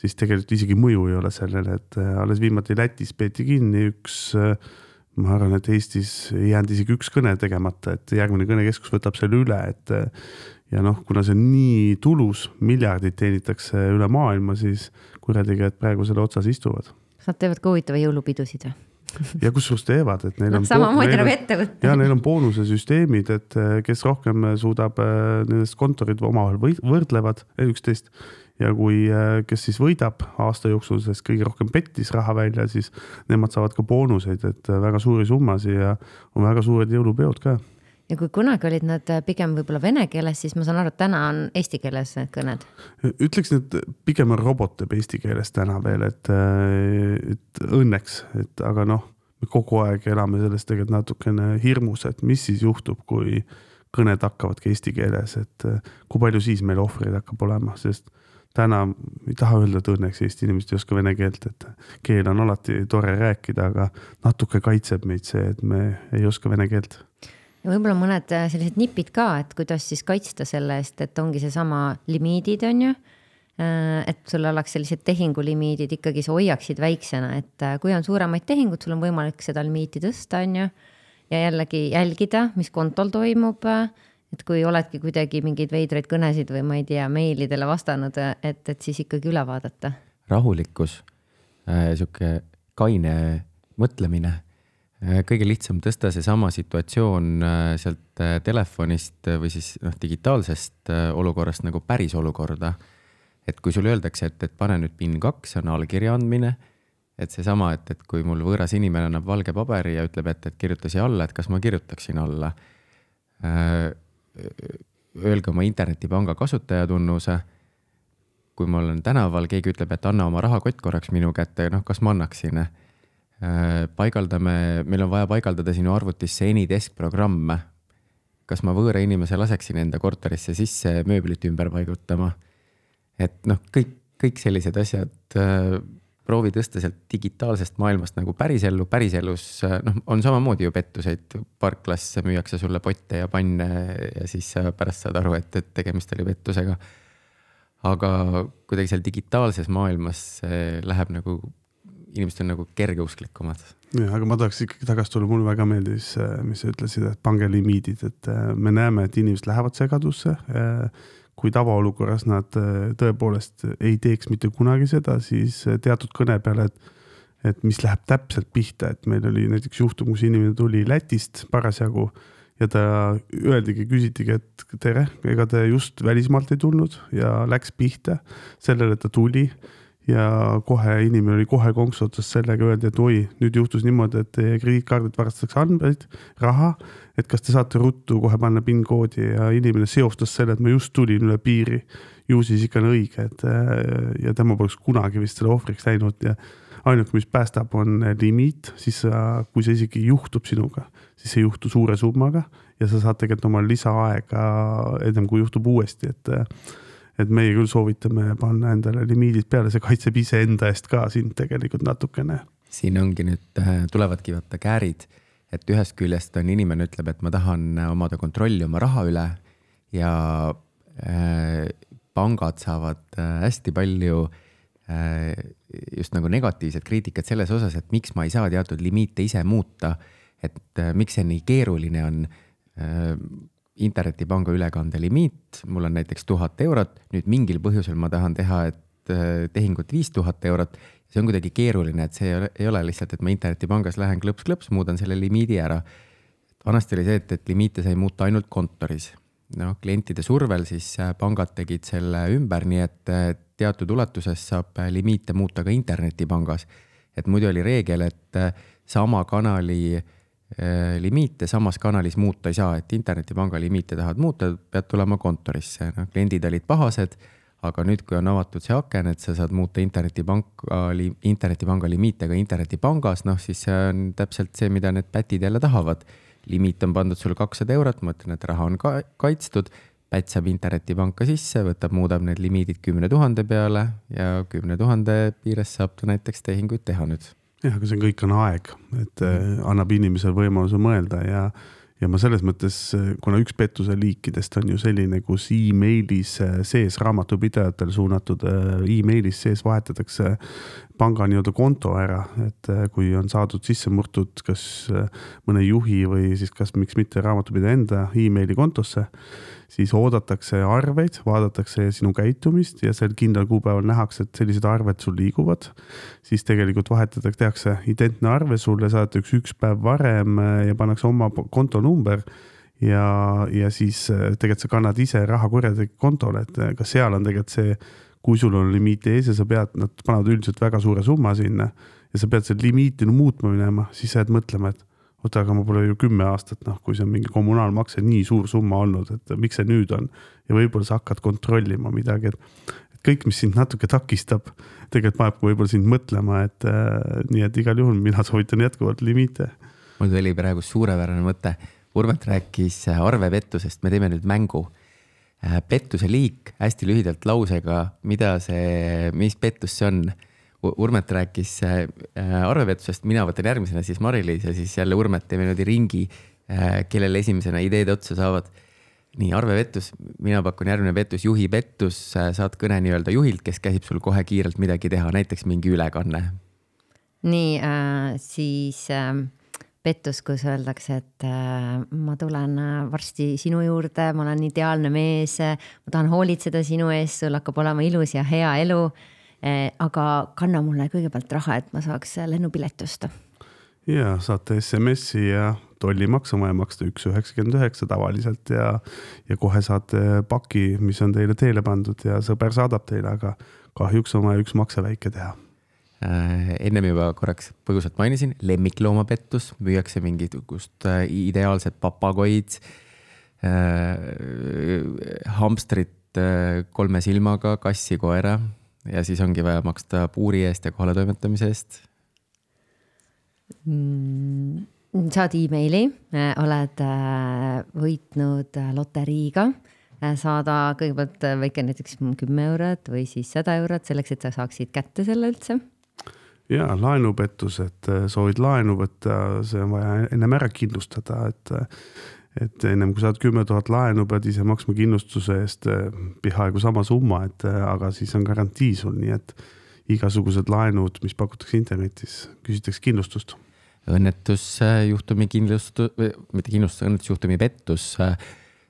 siis tegelikult isegi mõju ei ole sellele, et alles viimati Lätis peeti kinni üks ma arvan, et Eestis ei jäänud isegi üks kõne tegemata, et järgmine kõnekeskus võtab selle üle, et ja noh, kuna see on nii tulus, miljardid teenitakse üle maailma, siis kurjategijad praegu selle otsas istuvad. kas nad teevad ka huvitavaid jõulupidusid või? ja kusjuures teevad, et neil no, on. samamoodi nagu ettevõte. ja neil on boonusesüsteemid, et kes rohkem suudab eh, nendest kontorid omavahel võrdlevad üksteist. Ja kui, kes siis võidab aasta jooksul, sest kõige rohkem pettis raha välja, siis nemad saavad ka boonuseid, et väga suuri summasid ja on väga suured jõulupeod ka ja kui kunagi olid nad äh, pigem võib-olla vene keeles, siis ma saan aru, et täna on eesti keeles need kõned. ütleks, et pigem on robot teeb eesti keeles täna veel, et, äh, et õnneks, et aga noh, me kogu aeg elame selles tegelikult natukene hirmus, et mis siis juhtub, kui kõned hakkavadki eesti keeles, et äh, kui palju siis meil ohvreid hakkab olema, sest täna ei taha öelda, et õnneks Eesti inimesed ei oska vene keelt, et keel on alati tore rääkida, aga natuke kaitseb meid see, et me ei oska vene keelt ja võib-olla mõned äh, sellised nipid ka, et kuidas siis kaitsta selle eest, et ongi seesama limiidid, on ju. Äh, et sul oleks sellised tehingulimiidid ikkagi, sa hoiaksid väiksena, et äh, kui on suuremaid tehinguid, sul on võimalik seda limiiti tõsta, on ju. ja jällegi jälgida, mis kontol toimub. Et kui oledki kuidagi mingeid veidraid kõnesid või ma ei tea, meilidele vastanud, et, et siis ikkagi üle vaadata. rahulikkus äh,, sihuke kaine mõtlemine Äh, kõige lihtsam tõsta seesama situatsioon äh, sealt äh, telefonist või siis noh, digitaalsest olukorrast nagu päris olukorda. et kui sulle öeldakse, et, et pane nüüd PIN kaks, on allkirja andmine. et seesama, et, et kui mul võõras inimene annab valge paberi ja ütleb, et, et kirjuta siia alla, et kas ma kirjutaksin alla. Öelge oma internetipanga kasutajatunnuse. kui ma olen tänaval, keegi ütleb, et anna oma rahakott korraks minu kätte, noh, kas ma annaksin Äh, paigaldame, meil on vaja paigaldada sinu arvutisse Anydesk programm. kas ma võõra inimese laseksin enda korterisse sisse mööblit ümber paigutama? et noh, kõik, kõik sellised asjad, äh, proovi tõsta sealt digitaalsest maailmast nagu pärisellu, päriselus äh, noh, on samamoodi ju pettuseid, parklas müüakse sulle potte ja panne ja siis pärast saad aru, et, et tegemist oli pettusega. aga kuidagi seal digitaalses maailmas läheb nagu inimesed on nagu kergeusklikumad. jah, aga ma tahaks ikkagi tagasi tulla, mulle väga meeldis, mis sa ütlesid, et pange limiidid, et me näeme, et inimesed lähevad segadusse. Kui tavaolukorras nad tõepoolest ei teeks mitte kunagi seda, siis teatud kõne peale, et et mis läheb täpselt pihta, et meil oli näiteks juhtum, kus inimene tuli Lätist parasjagu ja ta öeldigi, küsitigi, et tere, ega te just välismaalt ei tulnud ja läks pihta sellele, et ta tuli ja kohe inimene oli kohe konksu otsas sellega, öeldi, et oi, nüüd juhtus niimoodi, et teie krediitkaardilt varastatakse andmeid, raha, et kas te saate ruttu kohe panna PIN koodi ja inimene seostas selle, et ma just tulin üle piiri. ju siis ikka on õige, et ja tema poleks kunagi vist selle ohvriks läinud ja ainuke, mis päästab, on limiit, siis kui see isegi juhtub sinuga, siis ei juhtu suure summaga ja sa saad tegelikult omal lisaaega ennem kui juhtub uuesti, et et meie küll soovitame panna endale limiidid peale, see kaitseb iseenda eest ka sind tegelikult natukene. siin ongi nüüd, äh, tulevadki vaata käärid, et ühest küljest on inimene ütleb, et ma tahan omada kontrolli oma raha üle ja äh, pangad saavad äh, hästi palju äh, just nagu negatiivset kriitikat selles osas, et miks ma ei saa teatud limiite ise muuta. et äh, miks see nii keeruline on äh, internetipanga ülekande limiit, mul on näiteks tuhat eurot, nüüd mingil põhjusel ma tahan teha, et äh, tehingut viis tuhat eurot. see on kuidagi keeruline, et see ei ole, ei ole lihtsalt, et ma internetipangas lähen klõps-klõps, muudan selle limiidi ära. vanasti oli see, et, et limiite sai muuta ainult kontoris. noh, klientide survel siis äh, pangad tegid selle ümber, nii et teatud ulatuses saab äh, limiite muuta ka internetipangas. et muidu oli reegel, et sama kanali äh, Äh, limiite samas kanalis muuta ei saa, et internetipanga limiite tahad muuta, pead tulema kontorisse, noh kliendid olid pahased. aga nüüd, kui on avatud see aken, et sa saad muuta internetipanka, internetipanga limiite ka internetipangas, noh siis see on täpselt see, mida need pätid jälle tahavad. limiit on pandud sulle kakssada eurot, ma ütlen, et raha on ka kaitstud. pätt saab internetipanka sisse, võtab, muudab need limiidid kümne tuhande peale ja kümne tuhande piires saab ta näiteks tehinguid teha nüüd jah, aga see kõik on aeg, et äh, annab inimesele võimaluse mõelda ja, ja ma selles mõttes, kuna üks pettuse liikidest on ju selline, kus emailis äh, sees raamatupidajatele suunatud äh, emailis sees vahetatakse panga nii-öelda konto ära, et kui on saadud sisse murtud kas mõne juhi või siis kas miks mitte raamatupidaja enda emaili kontosse siis oodatakse arveid, vaadatakse sinu käitumist ja sel kindlal kuupäeval nähakse, et sellised arved sul liiguvad. siis tegelikult vahetatakse, tehakse identne arve sulle, saadetakse üks päev varem äh, ja pannakse oma kontonumber ja, ja siis äh, tegelikult sa kannad ise raha kurjategija kontole, et äh, ka seal on tegelikult see, kui sul on limiit ees ja sa pead, nad panevad üldiselt väga suure summa sinna ja sa pead selle limiiti muutma minema, siis sa jääd mõtlema, et oota, aga ma pole ju kümme aastat, noh, kui see on mingi kommunaalmakse nii suur summa olnud, et miks see nüüd on. ja võib-olla sa hakkad kontrollima midagi, et, et kõik, mis sind natuke takistab, tegelikult paneb võib-olla sind mõtlema, et äh, nii et igal juhul mina soovitan jätkuvalt limiite. mul tuli praegu suurepärane mõte. Urmet rääkis äh, arvepettusest, me teeme nüüd mängu äh,. pettuse liik hästi lühidalt lausega, mida see, mis pettus see on Urmet rääkis äh, arvepettusest, mina võtan järgmisena siis Mari-Liis ja siis jälle Urmet teeme niimoodi ringi, äh, kellel esimesena ideed otsa saavad. nii, arvepettus, mina pakun järgmine pettus, juhi pettus, äh, saad kõne nii-öelda juhilt, kes käsib sul kohe kiirelt midagi teha, näiteks mingi ülekanne. nii äh,, siis äh, pettus, kus öeldakse, et äh, ma tulen varsti sinu juurde, ma olen ideaalne mees, ma tahan hoolitseda sinu eest, sul hakkab olema ilus ja hea elu aga kanna mulle kõigepealt raha, et ma saaks lennupileti osta. ja saate SMS-i ja tollimaksu on vaja maksta üks üheksakümmend üheksa tavaliselt ja, ja kohe saate paki, mis on teile teele pandud ja sõber saadab teile, aga kahjuks on vaja üks makse väike teha äh,. ennem juba korraks põgusalt mainisin, lemmikloomapettus, müüakse mingisugust äh, ideaalset papagoid äh,, hamstrit äh, kolme silmaga, kassi, koera ja siis ongi vaja maksta puuri eest ja kohaletoimetamise eest. Mm,? saad emaili, oled äh, võitnud äh, loteriiga, äh, saada kõigepealt väike näiteks kümme eurot või siis sada eurot selleks, et sa saaksid kätte selle üldse. Ja laenupettus, et soovid laenu võtta, see on vaja ennem ära kindlustada, et et ennem kui saad kümme tuhat laenu, pead ise maksma kindlustuse eest eh, peaaegu sama summa, et eh, aga siis on garantii sul, nii et igasugused laenud, mis pakutakse internetis, küsitakse kindlustust. õnnetusjuhtumi kindlustus, mitte kindlustus, õnnetusjuhtumi pettus.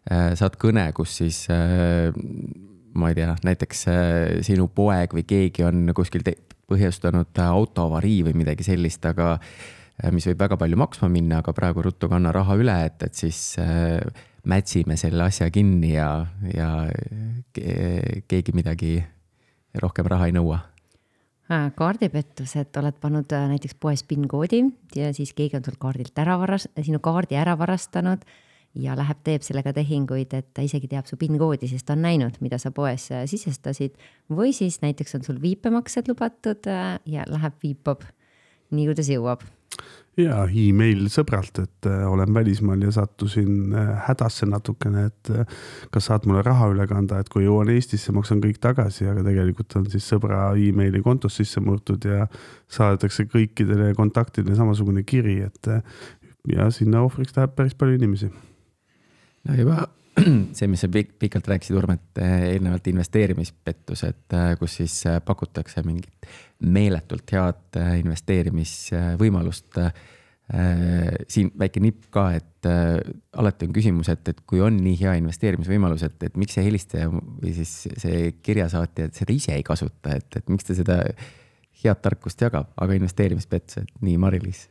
saad kõne, kus siis ma ei tea, näiteks sinu poeg või keegi on kuskil põhjustanud autoavarii või midagi sellist, aga mis võib väga palju maksma minna, aga praegu ruttu kanna raha üle, et, et siis mätsime selle asja kinni ja, ja keegi midagi rohkem raha ei nõua Äh, kaardipettus, et oled pannud äh, näiteks poes PIN-koodi ja siis keegi on sul kaardilt ära varas-, sinu kaardi ära varastanud ja läheb, teeb sellega tehinguid, et ta isegi teab su PIN-koodi, sest ta on näinud, mida sa poes äh, sisestasid. või siis näiteks on sul viipemaksed lubatud ja läheb viipab nii, kuidas jõuab ja email sõbralt, et äh, olen välismaal ja sattusin äh, hädasse natukene, et äh, kas saad mulle raha üle kanda, et kui jõuan Eestisse, maksan kõik tagasi, aga tegelikult on siis sõbra emaili kontost sisse murtud ja saadetakse kõikidele kontaktidele samasugune kiri, et ja sinna ohvriks läheb päris palju inimesi. no juba [clears throat] see, mis sa pik pikalt rääkisid, Urmet, eelnevalt investeerimispettus, et kus siis pakutakse mingit meeletult head investeerimisvõimalust. siin väike nipp ka, et alati on küsimus, et, et kui on nii hea investeerimisvõimalus, et, et miks see helistaja või siis see kirjasaatja seda ise ei kasuta, et, et miks ta seda head tarkust jagab, aga investeerimispettus, et nii, Mari-Liis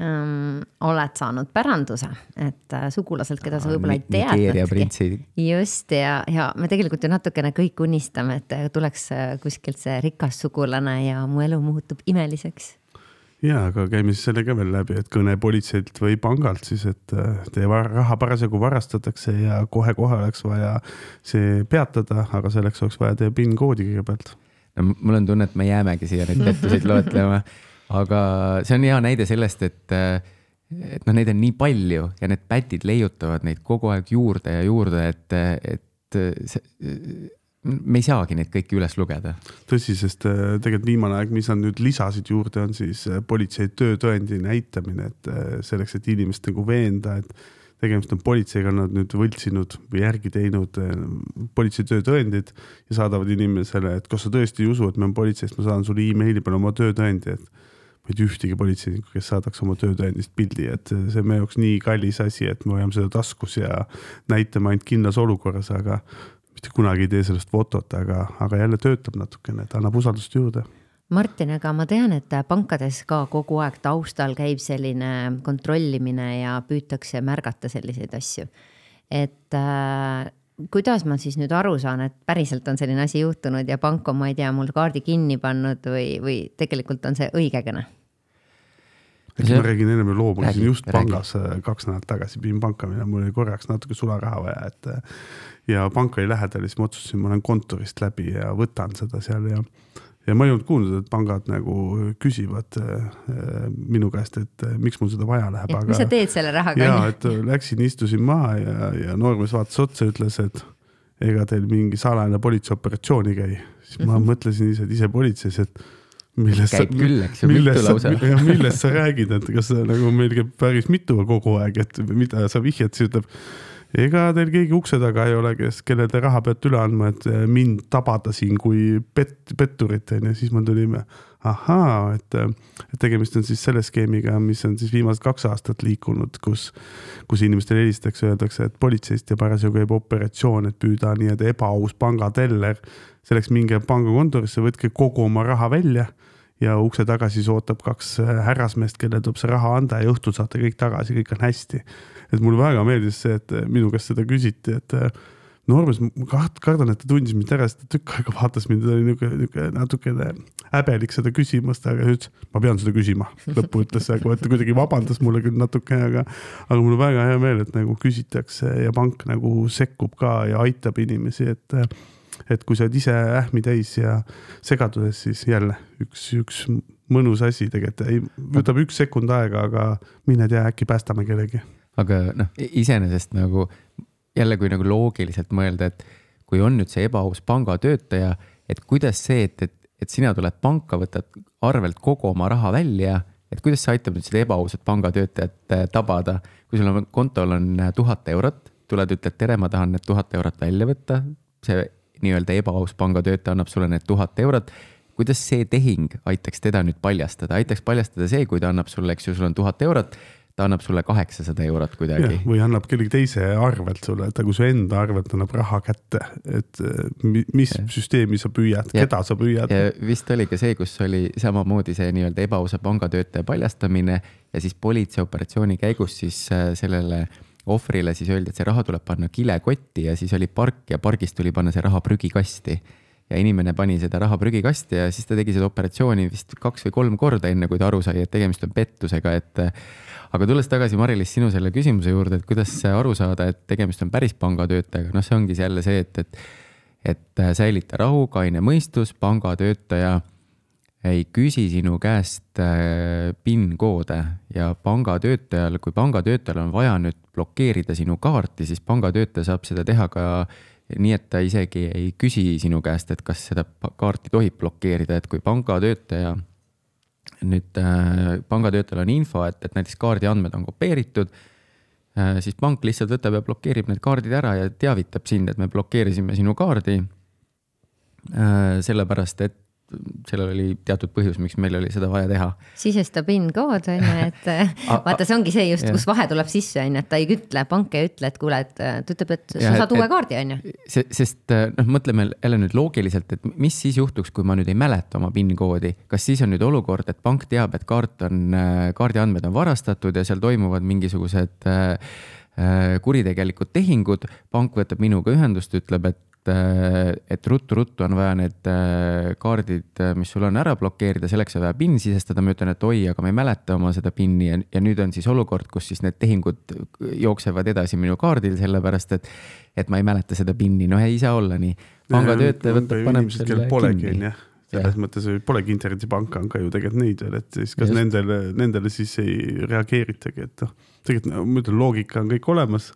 ähm, oled saanud päranduse, et äh, sugulaselt, keda sa võib-olla ei teadnudki. just ja, ja me tegelikult ju natukene kõik unistame, et äh, tuleks äh, kuskilt see rikas sugulane ja mu elu muutub imeliseks. ja, aga käime siis selle ka veel läbi, et kõne politseilt või pangalt siis, et teie raha parasjagu varastatakse ja kohe-kohe oleks vaja see peatada, aga selleks oleks vaja teie PIN koodi kõigepealt. no mul on tunne, et me jäämegi siia neid pettuseid loetlema [laughs] aga see on hea näide sellest, et, et noh, neid on nii palju ja need pätid leiutavad neid kogu aeg juurde ja juurde, et, et see, me ei saagi neid kõiki üles lugeda. tõsi, sest äh, tegelikult viimane aeg, mis nad nüüd lisasid juurde, on siis äh, politsei töötõendi näitamine, et äh, selleks, et inimest nagu veenda, et tegemist on politseiga, nad nüüd võltsinud või järgi teinud politsei töötõendid ja saadavad inimesele, et kas sa tõesti ei usu, et me oleme politseist, ma saadan sulle emaili peale oma töötõendi, et ma ei tea ühtegi politseinikku, kes saadaks oma töötõendist pildi, et see on meie jaoks nii kallis asi, et me hoiame seda taskus ja näitame ainult kindlas olukorras, aga mitte kunagi ei tee sellest fotot, aga, aga jälle töötab natukene, et annab usaldust juurde Martin, aga ma tean, et pankades ka kogu aeg taustal käib selline kontrollimine ja püütakse märgata selliseid asju. et äh, kuidas ma siis nüüd aru saan, et päriselt on selline asi juhtunud ja pank on, ma ei tea, mul kaardi kinni pannud või, või tegelikult on see õigekene? eks ma räägin ennem loo, ma käisin just räägi. pangas äh, kaks nädalat tagasi, pidin panka minema, mul oli korraks natuke sularaha vaja, et. Äh, ja pank oli lähedal ja siis ma otsustasin, ma lähen kontorist läbi ja võtan seda seal ja ja ma ei olnud kuulnud, et pangad nagu küsivad äh, minu käest, et äh, miks mul seda vaja läheb. mis sa teed selle rahaga? ja, et äh, läksin, istusin maha ja, ja noormees vaatas otsa ja ütles, et ega teil mingi salajane politseioperatsioon ei käi. siis ma mm -hmm. mõtlesin ise, et ise politseis, et millest käib sa, küll, eks ju, mitu lausa. [laughs] millest sa räägid, et kas nagu meil käib päris mitu kogu aeg, et mida sa vihjad, siis ütleb ega teil keegi ukse taga ei ole, kes, kelle te raha peate üle andma, et eh, mind tabada siin kui pet-, petturit on ju, siis mul tuli ahaa, et, et tegemist on siis selle skeemiga, mis on siis viimased kaks aastat liikunud, kus, kus inimestele helistatakse, öeldakse, et politseist ja parasjagu käib operatsioon, et püüda nii-öelda ebaaus pangateller. selleks minge pangakontorisse, võtke kogu oma raha välja ja ukse taga siis ootab kaks härrasmeest, kellel tuleb see raha anda ja õhtul saate kõik tagasi, kõik on hästi et mulle väga meeldis see, et minu käest seda küsiti, et noormees, ma kaht-, kardan, et ta tundis mind ära, sest ta tükk aega vaatas mind, ta oli niisugune, niisugune natukene häbelik seda küsimust, aga ütles, ma pean seda küsima. lõppu ütles et ta kuidagi vabandas mulle küll natukene, aga, aga mul on väga hea meel, et nagu küsitakse ja pank nagu sekkub ka ja aitab inimesi, et et kui sa oled ise ähmi täis ja segaduses, siis jälle üks, üks mõnus asi tegelikult, ei, võtab üks sekund aega, aga mine tea, äkki päästame kellegi aga noh, iseenesest nagu jälle, kui nagu loogiliselt mõelda, et kui on nüüd see ebaaus pangatöötaja, et kuidas see, et, et, et sina tuled panka, võtad arvelt kogu oma raha välja, et kuidas see aitab nüüd seda ebaausat pangatöötajat äh, tabada, kui sul on kontol on äh, tuhat eurot, tuled, ütled tere, ma tahan need tuhat eurot välja võtta, see nii-öelda ebaaus pangatöötaja annab sulle need tuhat eurot. Kuidas see tehing aitaks teda nüüd paljastada, aitaks paljastada see, kui ta annab sulle, eks ju, sul on tuhat eurot ta annab sulle kaheksasada eurot kuidagi. või annab kellegi teise arvelt sulle, et kui su enda arvelt annab raha kätte, et mis ja. süsteemi sa püüad, keda sa püüad. vist oli ka see, kus oli samamoodi see nii-öelda ebaausa pangatöötaja paljastamine ja siis politseioperatsiooni käigus siis äh, sellele ohvrile siis öeldi, et see raha tuleb panna kilekotti ja siis oli park ja pargist tuli panna see raha prügikasti ja inimene pani seda raha prügikasti ja siis ta tegi seda operatsiooni vist kaks või kolm korda, enne kui ta aru sai, et tegemist on pettusega, et aga tulles tagasi, Mari-Liis, sinu selle küsimuse juurde, et kuidas aru saada, et tegemist on päris pangatöötajaga, noh, see ongi jälle see, et, et et säilita rahu, kaine mõistus, pangatöötaja ei küsi sinu käest äh, PIN-koode ja pangatöötajal, kui pangatöötajal on vaja nüüd blokeerida sinu kaarti, siis pangatöötaja saab seda teha ka nii, et ta isegi ei küsi sinu käest, et kas seda kaarti tohib blokeerida, et kui pangatöötaja nüüd äh, pangatöötajal on info, et, et näiteks kaardi andmed on kopeeritud äh,, siis pank lihtsalt võtab ja blokeerib need kaardid ära ja teavitab sind, et me blokeerisime sinu kaardi äh,. sellepärast, et sellel oli teatud põhjus, miks meil oli seda vaja teha. sisesta PIN-kood on ju, et [laughs] vaata, see ongi see just, kus vahe tuleb sisse, on ju, et ta ei ütle, pank ei ütle, et kuule, et ta ütleb, et sa saad uue kaardi, on ju. sest noh, mõtleme jälle nüüd loogiliselt, et mis siis juhtuks, kui ma nüüd ei mäleta oma PIN-koodi, kas siis on nüüd olukord, et pank teab, et kaart on, kaardi andmed on varastatud ja seal toimuvad mingisugused äh, kuritegelikud tehingud, pank võtab minuga ühendust, ütleb, et et, et ruttu-ruttu on vaja need äh, kaardid, mis sul on, ära blokeerida, selleks on vaja PIN sisestada, ma ütlen, et oi, aga ma ei mäleta oma seda PIN-i ja, ja nüüd on siis olukord, kus siis need tehingud jooksevad edasi minu kaardil, sellepärast et, et ma ei mäleta seda PIN-i, noh ei saa olla nii. pangatöötaja võtab, paneb selle kinni. selles mõttes polegi internetipanka, on ka ju tegelikult neid veel, et siis kas Just. nendele, nendele siis ei reageeritagi, et noh, tegelikult ma ütlen, loogika on kõik olemas,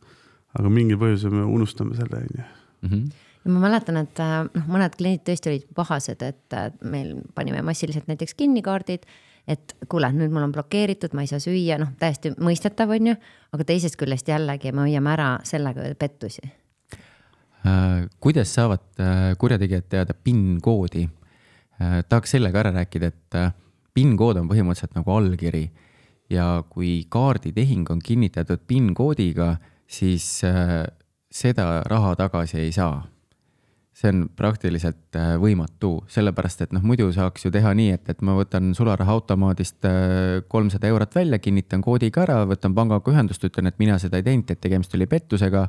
aga mingil põhjusel me unustame selle, on ju. Mhm ja ma mäletan, et äh, noh, mõned kliendid tõesti olid pahased, et meil panime massiliselt näiteks kinni kaardid. et kuule, nüüd mul on blokeeritud, ma ei saa süüa, noh, täiesti mõistetav, on ju, aga teisest küljest jällegi me hoiame ära sellega pettusi. Äh, kuidas saavad äh, kurjategijad teada PIN-koodi? tahaks sellega ära rääkida, et PIN-kood on põhimõtteliselt nagu allkiri ja kui kaarditehing on kinnitatud PIN-koodiga, siis seda raha tagasi ei saa see on praktiliselt äh, võimatu, sellepärast et noh, muidu saaks ju teha nii, et, et ma võtan sularahaautomaadist äh, kolmsada eurot välja, kinnitan koodiga ära, võtan pangaga ühendust, ütlen, et mina seda ei teinud, et tegemist oli pettusega.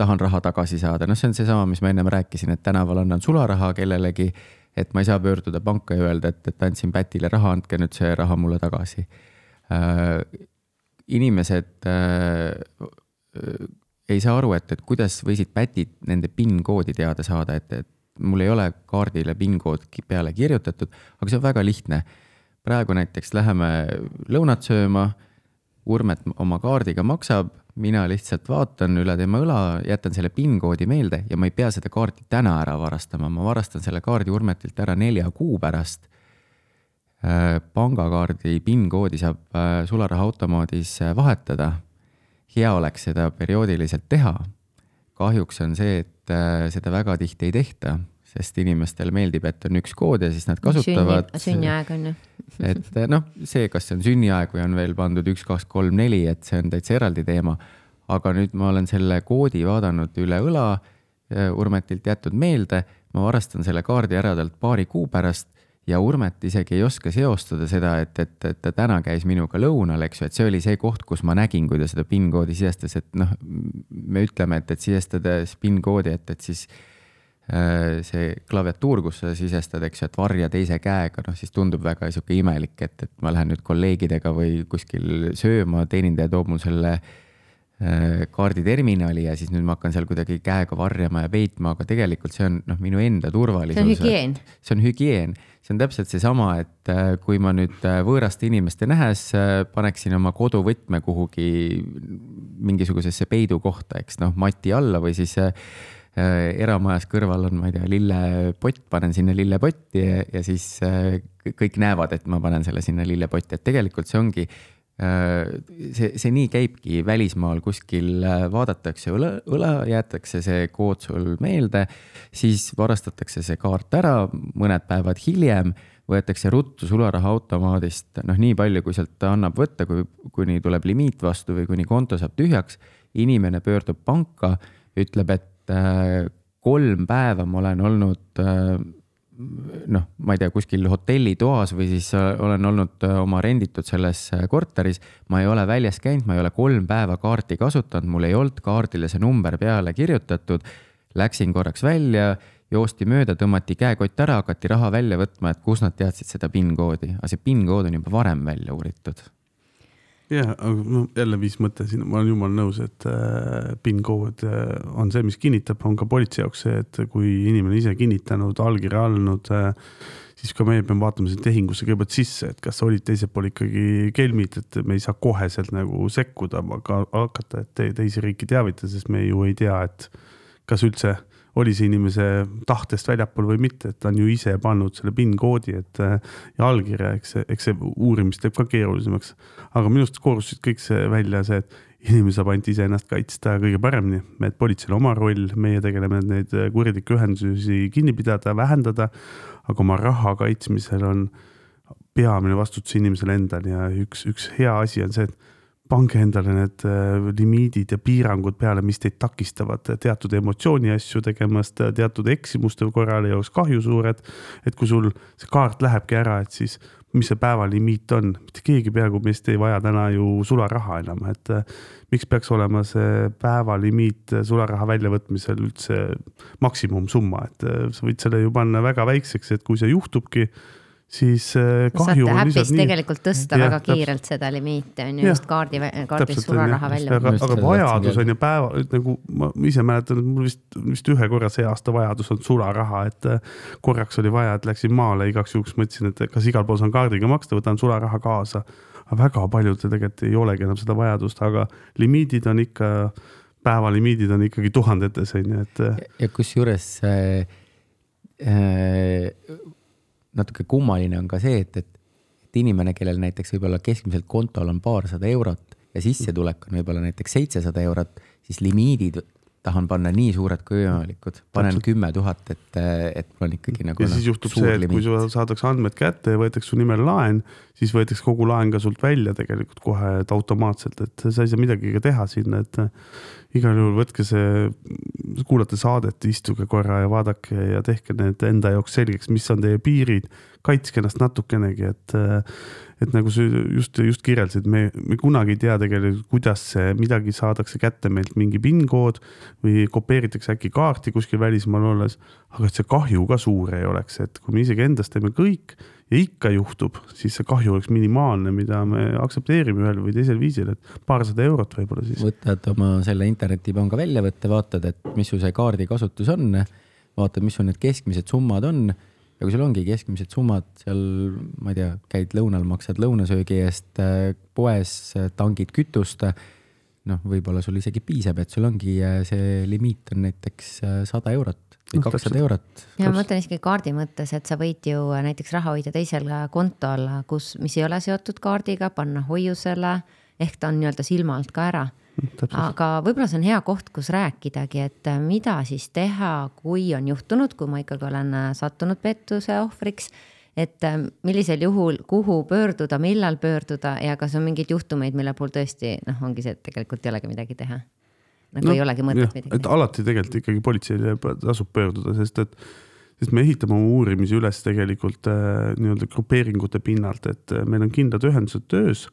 tahan raha tagasi saada, noh, see on seesama, mis ma ennem rääkisin, et tänaval annan sularaha kellelegi. et ma ei saa pöörduda panka ja öelda, et, et andsin Pätile raha, andke nüüd see raha mulle tagasi äh,. inimesed ei saa aru, et, et kuidas võisid pätid nende PIN-koodi teada saada, et, et mul ei ole kaardile PIN-kood peale kirjutatud, aga see on väga lihtne. praegu näiteks läheme lõunat sööma, Urmet oma kaardiga maksab, mina lihtsalt vaatan üle tema õla, jätan selle PIN-koodi meelde ja ma ei pea seda kaarti täna ära varastama, ma varastan selle kaardi Urmetilt ära nelja kuu pärast. Äh, pangakaardi PIN-koodi saab äh, sularahaautomaadis äh, vahetada hea oleks seda perioodiliselt teha. kahjuks on see, et äh, seda väga tihti ei tehta, sest inimestele meeldib, et on üks kood ja siis nad kasutavad. sünniaeg on ju. [laughs] et äh, noh, see, kas see on sünniaeg või on veel pandud üks, kaks, kolm, neli, et see on täitsa eraldi teema. aga nüüd ma olen selle koodi vaadanud üle õla, äh, Urmetilt jätnud meelde, ma varastan selle kaardi ära talt paari kuu pärast ja Urmet isegi ei oska seostada seda, et, et, et ta täna käis minuga lõunal, eks ju, et see oli see koht, kus ma nägin, kui ta seda PIN-koodi sisestas, et noh, me ütleme, et, et sisestades PIN-koodi, et, et siis äh, see klaviatuur, kus sa sisestad, eks ju, et varja teise käega, noh siis tundub väga sihuke imelik, et, et ma lähen nüüd kolleegidega või kuskil sööma, teenindaja toob mul selle Äh, kaarditerminali ja siis nüüd ma hakkan seal kuidagi käega varjama ja peitma, aga tegelikult see on noh, minu enda turvalisus. see on hügieen. see on hügieen, see on täpselt seesama, et äh, kui ma nüüd äh, võõraste inimeste nähes paneksin oma koduvõtme kuhugi mingisugusesse peidukohta, eks noh, mati alla või siis eramajas kõrval on, ma ei tea, lillepott, panen sinna lillepotti ja, ja siis kõik näevad, et ma panen selle sinna lillepotti, et tegelikult see ongi see, see nii käibki välismaal kuskil, vaadatakse õla, õla, jäetakse see kood sul meelde, siis varastatakse see kaart ära, mõned päevad hiljem võetakse ruttu sularahaautomaadist noh, nii palju, kui sealt annab võtta, kui, kuni tuleb limiit vastu või kuni konto saab tühjaks. inimene pöördub panka, ütleb, et äh, kolm päeva ma olen olnud äh, noh, ma ei tea, kuskil hotellitoas või siis olen olnud äh, oma renditud selles äh, korteris. ma ei ole väljas käinud, ma ei ole kolm päeva kaarti kasutanud, mul ei olnud kaardile see number peale kirjutatud. Läksin korraks välja joosti mööda, tõmmati käekott ära, hakati raha välja võtma, et kus nad teadsid seda PIN koodi, aga see PIN kood on juba varem välja uuritud. Jah, aga jälle viis mõte siin, ma olen jumala nõus, et äh, PIN kood äh, on see, mis kinnitab, on ka politsei jaoks see, et kui inimene ise kinnitanud, allkirja andnud äh,, siis ka meie peame vaatama sinna tehingusse kõigepealt sisse, et kas olid teisel pool ikkagi kelmid, et me ei saa koheselt nagu sekkuda, aga hakata te, teisi riike teavitada, sest me ju ei tea, et kas üldse oli see inimese tahtest väljapool või mitte, et ta on ju ise pannud selle PIN koodi, et äh, ja allkirja, eks see, eks see uurimist teeb ka keerulisemaks. aga minu arust koorusid kõik see välja see, et inimene saab ainult iseennast kaitsta kõige paremini, et politseil oma roll, meie tegeleme neid kuritegelikke ühendusi kinni pidada, vähendada. aga oma raha kaitsmisel on peamine vastutus inimesel endal ja üks, üks hea asi on see, et pange endale need äh, limiidid ja piirangud peale, mis teid takistavad teatud emotsiooni asju tegemast, teatud eksimuste korral ei oleks kahju suured. et kui sul see kaart lähebki ära, et siis mis see päevalimiit on, mitte keegi peaaegu meist ei vaja täna ju sularaha enam, et äh, miks peaks olema see päevalimiit sularaha väljavõtmisel üldse maksimumsumma, et äh, sa võid selle ju panna väga väikseks, et kui see juhtubki siis äh, kahju on lihtsalt nii. tegelikult tõsta ja, väga kiirelt täpselt. seda limiiti on ju, just kaardi, kaardist sularaha välja. aga, aga vajadus on ju päeva, nagu ma ise mäletan, mul vist, vist ühe korra see aasta vajadus on sularaha, et äh, korraks oli vaja, et läksin maale igaks juhuks mõtlesin, et kas igal pool saan kaardiga maksta, võtan sularaha kaasa. aga väga paljudel tegelikult ei olegi enam seda vajadust, aga limiidid on ikka, päevalimiidid on ikkagi tuhandetes on ju, et. Äh, ja kusjuures äh, äh, natuke kummaline on ka see, et, et, et inimene, kellel näiteks võib-olla keskmiselt kontol on paarsada eurot ja sissetulek on võib-olla näiteks seitsesada eurot, siis limiidid tahan panna nii suured kui võimalikud, panen kümme tuhat, et, et mul on ikkagi nagu. ja siis juhtub see, et limiit. kui sul saadakse andmed kätte ja võetakse su nimel laen, siis võetakse kogu laen ka sult välja tegelikult kohe, et automaatselt, et sa ei saa midagi ka teha sinna, et igal juhul võtke see, kuulate saadet, istuge korra ja vaadake ja tehke need enda jaoks selgeks, mis on teie piirid. Kaitske ennast natukenegi, et, et nagu sa just, just kirjeldasid, me, me kunagi ei tea tegelikult, kuidas see midagi saadakse kätte meilt mingi PIN kood või kopeeritakse äkki kaarti kuskil välismaal olles. aga et see kahju ka suur ei oleks, et kui me isegi endast teeme kõik ja ikka juhtub, siis see kahju oleks minimaalne, mida me aktsepteerime ühel või teisel viisil, et paarsada eurot võib-olla siis. võtad oma selle internetipanga väljavõtte, vaatad, et mis su see kaardi kasutus on, vaatad, mis sul need keskmised summad on ja kui sul ongi keskmised summad seal, ma ei tea, käid lõunal, maksad lõunasöögi eest äh, poes, tangid kütust, noh, võib-olla sul isegi piisab, et sul ongi äh, see limiit on näiteks äh, sada eurot või kakssada eurot. ja ma mõtlen isegi kaardi mõttes, et sa võid ju näiteks raha hoida teisel kontol, kus, mis ei ole seotud kaardiga, panna hoiusele ehk ta on nii-öelda silma alt ka ära. Aga võib-olla see on hea koht, kus rääkidagi, et mida siis teha, kui on juhtunud, kui ma ikkagi olen sattunud pettuse ohvriks. et millisel juhul, kuhu pöörduda, millal pöörduda ja kas on mingeid juhtumeid, mille puhul tõesti noh, ongi see, et tegelikult ei olegi midagi teha nagu no, ei olegi mõtet midagi. et alati tegelikult ikkagi politseile tasub pöörduda, sest et, sest me ehitame oma uurimisi üles tegelikult äh, nii-öelda grupeeringute pinnalt, et äh, meil on kindlad ühendused töös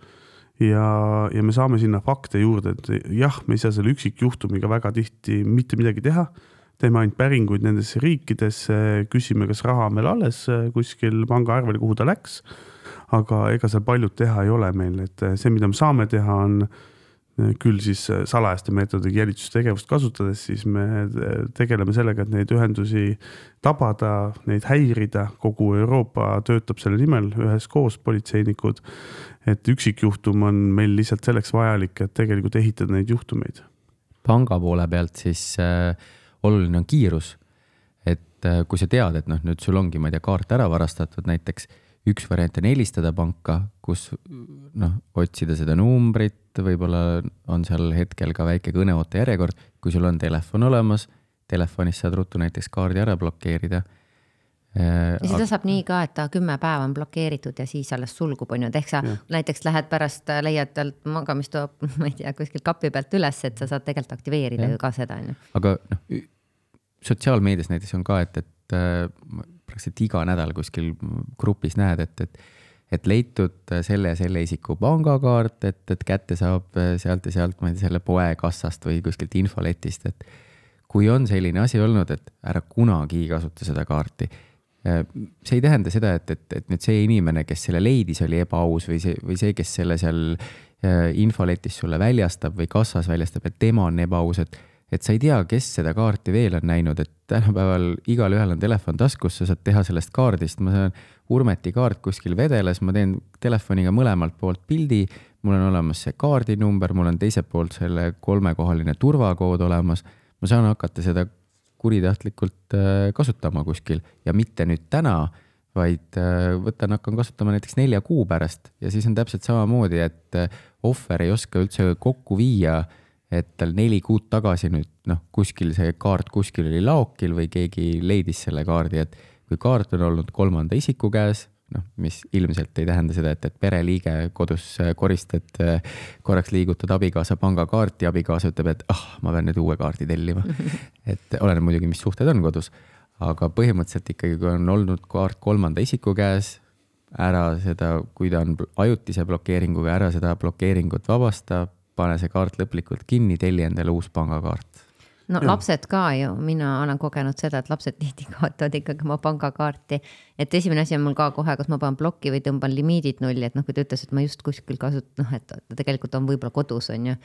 ja, ja me saame sinna fakte juurde, et jah, me ei saa selle üksikjuhtumiga väga tihti mitte midagi teha. teeme ainult päringuid nendesse riikidesse, küsime, kas raha on veel alles äh, kuskil pangaarvel, kuhu ta läks. aga ega seal paljud teha ei ole meil, et äh, see, mida me saame teha, on küll siis äh, salajaste meetodite jälitustegevust kasutades, siis me äh, tegeleme sellega, et neid ühendusi tabada, neid häirida, kogu Euroopa töötab selle nimel üheskoos, politseinikud. Et üksikjuhtum on meil lihtsalt selleks vajalik, et tegelikult ehitada neid juhtumeid. panga poole pealt siis äh, oluline on kiirus. et äh, kui sa tead, et noh, nüüd sul ongi, ma ei tea, kaart ära varastatud näiteks üks variant on helistada panka, kus noh, otsida seda numbrit, võib-olla on seal hetkel ka väike kõneoote järjekord, kui sul on telefon olemas, telefonist saad ruttu näiteks kaardi ära blokeerida ja seda saab nii ka, et ta kümme päeva on blokeeritud ja siis alles sulgub, on ju, et ehk sa ja. näiteks lähed pärast, leiad talt magamistoa, [laughs] ma ei tea, kuskilt kapi pealt üles, et sa saad tegelikult aktiveerida ju ka seda, on ju. aga noh, sotsiaalmeedias näiteks on ka, et, et äh, praktiliselt iga nädal kuskil grupis näed, et, et et leitud selle ja selle isiku pangakaart, et, et kätte saab sealt ja sealt, ma ei tea, selle poe kassast või kuskilt infoletist, et kui on selline asi olnud, et ära kunagi kasuta seda kaarti Äh, see ei tähenda seda, et, et, et nüüd see inimene, kes selle leidis, oli ebaaus või see, või see, kes selle seal äh, infoletis sulle väljastab või kassas väljastab, et tema on ebaaus, et et sa ei tea, kes seda kaarti veel on näinud, et tänapäeval igalühel on telefon taskus, sa saad teha sellest kaardist, ma saan Urmeti kaart kuskil vedeles, ma teen telefoniga mõlemalt poolt pildi, mul on olemas see kaardinumber, mul on teiselt poolt selle kolmekohaline turvakood olemas, ma saan hakata seda kuritahtlikult äh, kasutama kuskil. Ja mitte nüüd täna, vaid äh, võtan, hakkan kasutama näiteks nelja kuu pärast. Ja siis on täpselt samamoodi, et äh, ohver ei oska üldse kokku viia, et tal neli kuud tagasi nüüd noh, kuskil see kaart kuskil oli laokil või keegi leidis selle kaardi, et kui kaart on olnud kolmanda isiku käes, noh, mis ilmselt ei tähenda seda, et, et pereliige kodus koristad, korraks liigutad abikaasa pangakaarti, abikaasa ütleb, et ah, ma pean nüüd uue kaardi tellima. [laughs] et oleneb muidugi, mis suhted on kodus, aga põhimõtteliselt ikkagi, kui on olnud kaart kolmanda isiku käes, ära seda, kui ta on ajutise blokeeringuga, ära seda blokeeringut vabasta, pane see kaart lõplikult kinni, telli endale uus pangakaart no ja. lapsed ka ju, mina olen kogenud seda, et lapsed [laughs] tihti kaotavad ikkagi oma pangakaarti. et esimene asi on mul ka kohe, kas ma panen plokki või tõmban limiidid nulli, et noh, kui ta ütles, et ma just kuskil kasutan, noh, et ta tegelikult on võib-olla kodus, on ju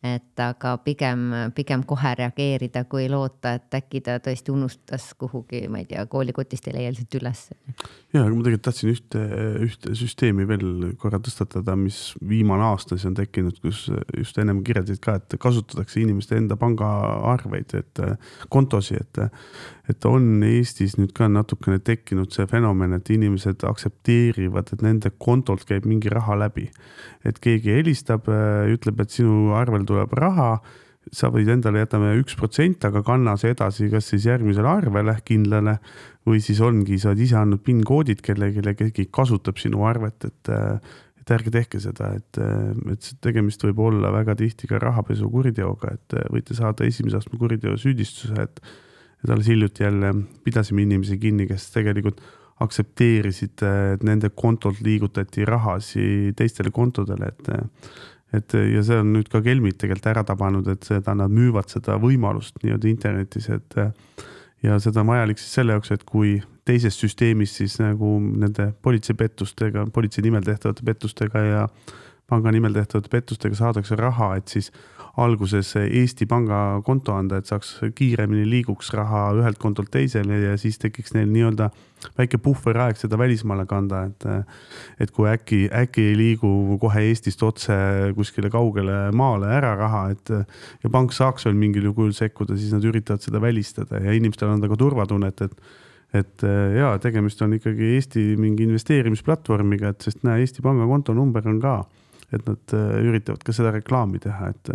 et aga pigem, pigem kohe reageerida, kui loota, et äkki ta tõesti unustas kuhugi, ma ei tea, koolikotist ei leia lihtsalt üles. ja, aga ma tegelikult tahtsin ühte, ühte süsteemi veel korra tõstatada, mis viimane aasta siis on tekkinud, kus just ennem kirjeldasid ka, et kasutatakse inimeste enda pangaarveid, et kontosi, et et on Eestis nüüd ka natukene tekkinud see fenomen, et inimesed aktsepteerivad, et nende kontolt käib mingi raha läbi. et keegi helistab, ütleb, et sinu arvel tuleb raha, sa võid endale, jätame üks protsent, aga kanna see edasi, kas siis järgmisele arvele kindlale või siis ongi, sa oled ise andnud PIN koodid kellelegi, keegi kasutab sinu arvet, et et ärge tehke seda, et, et tegemist võib olla väga tihti ka rahapesukuriteoga, et võite saada esimese astme kuriteo süüdistuse, et et alles hiljuti jälle pidasime inimesi kinni, kes tegelikult aktsepteerisid, et nende kontolt liigutati rahasi teistele kontodele, et et ja see on nüüd ka kelmid tegelikult ära tabanud, et seda, nad müüvad seda võimalust nii-öelda internetis, et ja seda on vajalik siis selle jaoks, et kui teises süsteemis siis nagu nende politseipettustega, politsei nimel tehtavate pettustega ja panga nimel tehtavate pettustega saadakse raha, et siis alguses Eesti Panga konto anda, et saaks kiiremini liiguks raha ühelt kontolt teisele ja siis tekiks neil nii-öelda väike puhveraeg seda välismaale kanda, et. et kui äkki, äkki ei liigu kohe Eestist otse kuskile kaugele maale ära raha, et ja pank saaks veel mingil kujul sekkuda, siis nad üritavad seda välistada ja inimestel anda ka turvatunnet, et et jaa, tegemist on ikkagi Eesti mingi investeerimisplatvormiga, et sest näe, Eesti Panga kontonumber on ka et nad äh, üritavad ka seda reklaami teha, et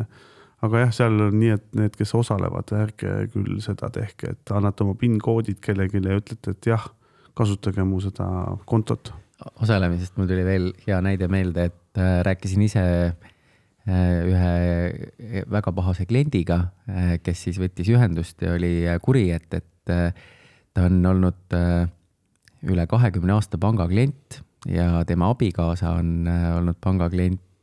aga jah, seal on nii, et need, kes osalevad, ärge küll seda tehke, et annate oma PIN-koodid kellelegi ja ütlete, et jah, kasutage mu seda kontot. osalemisest mul tuli veel hea näide meelde, et äh, rääkisin ise äh, ühe väga pahase kliendiga, kes siis võttis ühendust ja oli kuri, et, et ta on olnud üle kahekümne aasta panga klient ja tema abikaasa on olnud panga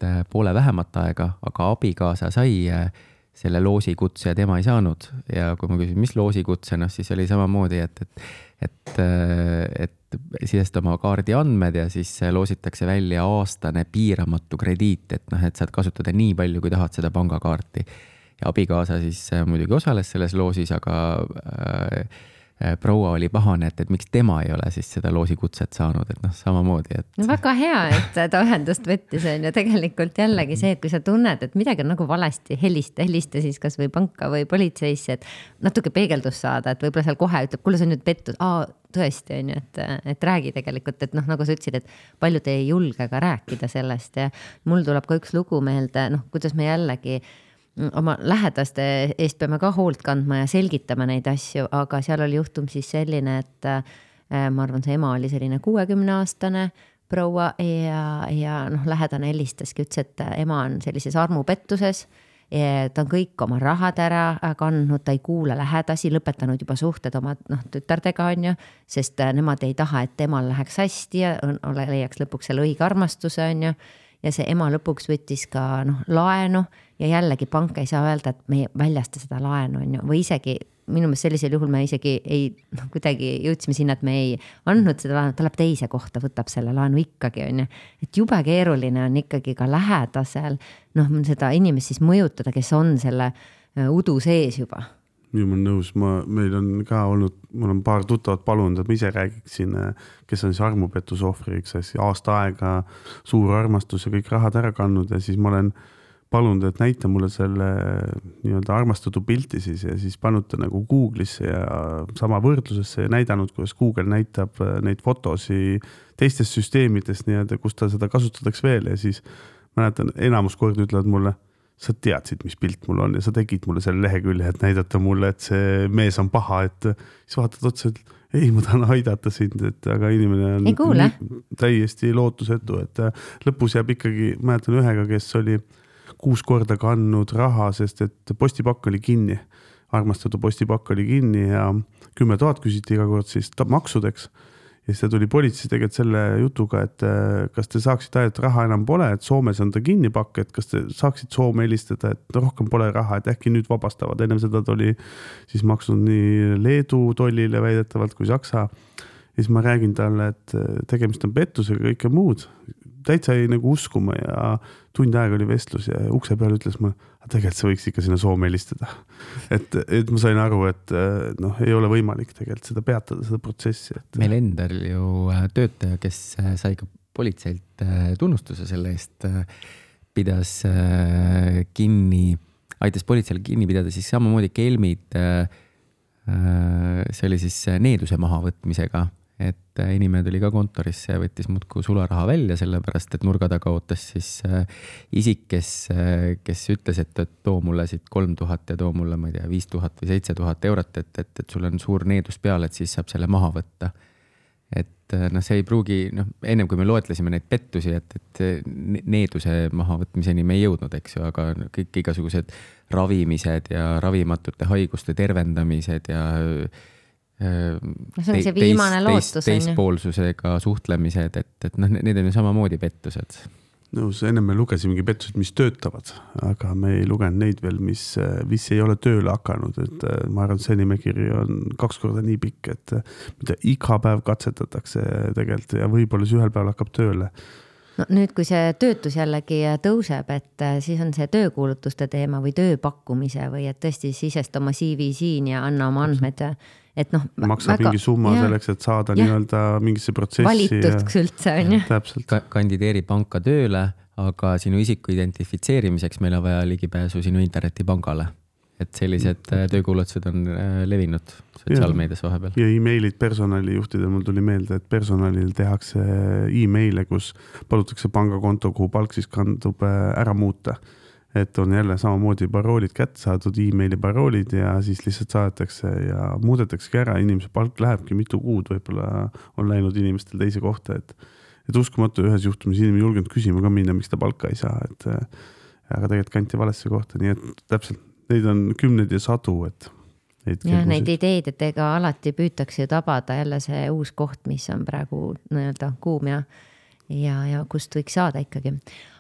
klient Äh, poole vähemat aega, aga abikaasa sai äh, selle loosikutse ja tema ei saanud. ja kui ma küsisin, mis loosikutse, noh siis oli samamoodi, et, et, et, äh, et sisesta oma kaardi andmed ja siis loositakse välja aastane piiramatu krediit, et noh, et saad kasutada nii palju, kui tahad seda pangakaarti. ja abikaasa siis muidugi osales selles loosis, aga äh, proua oli pahane, et, et miks tema ei ole siis seda loosikutset saanud, et noh, samamoodi, et. no väga hea, et ta ühendust võttis, on ju, tegelikult jällegi see, et kui sa tunned, et midagi on nagu valesti, helista, helista siis kasvõi panka või politseisse, et natuke peegeldust saada, et võib-olla seal kohe ütleb, kuule, see on nüüd pettus, aa, tõesti, on ju, et, et räägi tegelikult, et noh, nagu sa ütlesid, et paljud ei julge ka rääkida sellest ja mul tuleb ka üks lugu meelde, noh, kuidas me jällegi oma lähedaste eest peame ka hoolt kandma ja selgitama neid asju, aga seal oli juhtum siis selline, et äh, ma arvan, see ema oli selline kuuekümne aastane proua ja, ja noh, lähedane helistaski, ütles, et ema on sellises armupettuses. ta on kõik oma rahad ära kandnud, ta ei kuula lähedasi, lõpetanud juba suhted oma noh, tütardega on ju. sest äh, nemad ei taha, et temal läheks hästi ja leiaks lõpuks selle õige armastuse, on ju ja see ema lõpuks võttis ka noh, laenu ja jällegi pank ei saa öelda, et me ei väljasta seda laenu, on ju, või isegi minu meelest sellisel juhul me isegi ei, noh, kuidagi jõudsime sinna, et me ei andnud seda laenu, ta läheb teise kohta, võtab selle laenu ikkagi, on ju. et jube keeruline on ikkagi ka lähedasel noh, seda inimest siis mõjutada, kes on selle äh, udu sees juba nii ma olen nõus, ma, meil on ka olnud, mul on paar tuttavat palunud, et ma ise räägiksin, kes on siis armupettuse ohvriks, siis aasta aega suur armastus ja kõik rahad ära kandnud ja siis ma olen palunud, et näita mulle selle nii-öelda armastatud pilti siis ja siis pannud ta nagu Google'isse ja sama võrdlusesse ja näidanud, kuidas Google näitab neid fotosi teistest süsteemidest nii-öelda, kus ta seda kasutatakse veel ja siis mäletan, enamus kordi ütlevad mulle sa teadsid, mis pilt mul on ja sa tegid mulle selle lehekülje, et näidata mulle, et see mees on paha, et siis vaatad otsa, et ei, ma tahan aidata sind, et aga inimene on täiesti lootusetu, et lõpus jääb ikkagi, mäletan ühega, kes oli kuus korda kandnud raha, sest et postipakk oli kinni, armastatud postipakk oli kinni ja kümme tuhat küsiti iga kord siis maksudeks ja siis ta tuli politseisse tegelikult selle jutuga, et äh, kas te saaksite aidata, raha enam pole, et Soomes on ta kinni pakk, et kas te saaksite Soome helistada, et rohkem pole raha, et äkki nüüd vabastavad, ennem seda ta oli siis maksnud nii Leedu tollile väidetavalt kui Saksa. ja siis ma räägin talle, et äh, tegemist on pettusega, kõike muud, täitsa jäi nagu uskuma ja tund aega oli vestlus ja ukse peal ütles mulle, tegelikult sa võiks ikka sinna Soome helistada. [laughs] et, et ma sain aru, et noh, ei ole võimalik tegelikult seda peatada, seda protsessi et.... meil endal ju äh, töötaja, kes äh, sai ka politseilt äh, tunnustuse selle eest, pidas kinni, aitas politseil kinni pidada siis samamoodi kelmid. see oli siis needuse mahavõtmisega et äh, inimene tuli ka kontorisse ja võttis muudkui sularaha välja, sellepärast et nurga taga ootas siis äh, isik, kes, äh, kes ütles, et, too mulle siit kolm tuhat ja too mulle, ma ei tea, viis tuhat või seitse tuhat eurot, et, et, et sul on suur needus peal, et siis saab selle maha võtta. et noh, see ei pruugi, noh, ennem kui me loetlesime neid pettusi, et, et needuse mahavõtmiseni me ei jõudnud, eks ju, aga kõik igasugused ravimised ja ravimatute haiguste tervendamised ja no see on see viimane teist, lootus teispoolsusega suhtlemised, et, et noh, need on ju samamoodi pettused. nõus, ennem me lugesimegi pettused, mis töötavad, aga me ei lugenud neid veel, mis, mis ei ole tööle hakanud, et äh, ma arvan, et see nimekiri on kaks korda nii pikk, et äh, mida iga päev katsetatakse tegelikult ja võib-olla see ühel päeval hakkab tööle. No nüüd, kui see töötus jällegi tõuseb, et siis on see töökuulutuste teema või töö pakkumise või et tõesti sisesta oma CV siin ja anna oma andmed et noh. maksab väga, mingi summa ja, selleks, et saada nii-öelda mingisse protsessi. valituks ja... üldse on ju. täpselt Ka. kandideeri panka tööle, aga sinu isiku identifitseerimiseks meil on vaja ligipääsu sinu internetipangale. et sellised mm. töökuulutused on äh, levinud sotsiaalmeedias vahepeal. ja emailid personalijuhtidel, mul tuli meelde, et personalil tehakse emaile, kus palutakse pangakonto, kuhu palk siis kandub, äh, ära muuta et on jälle samamoodi paroolid kätte saadud e, emaili paroolid ja siis lihtsalt saadetakse ja muudetaksegi ära, inimese palk lähebki mitu kuud, võib-olla on läinud inimestel teise kohta, et. et uskumatu, ühes juhtumis inimene ei julgenud küsima ka minna, miks ta palka ei saa, et. aga tegelikult kanti valesse kohta, nii et täpselt neid on kümneid ja sadu, et. jah, neid ideid, et ega alati püütakse ju tabada jälle see uus koht, mis on praegu nii-öelda kuum ja ja, ja kust võiks saada ikkagi.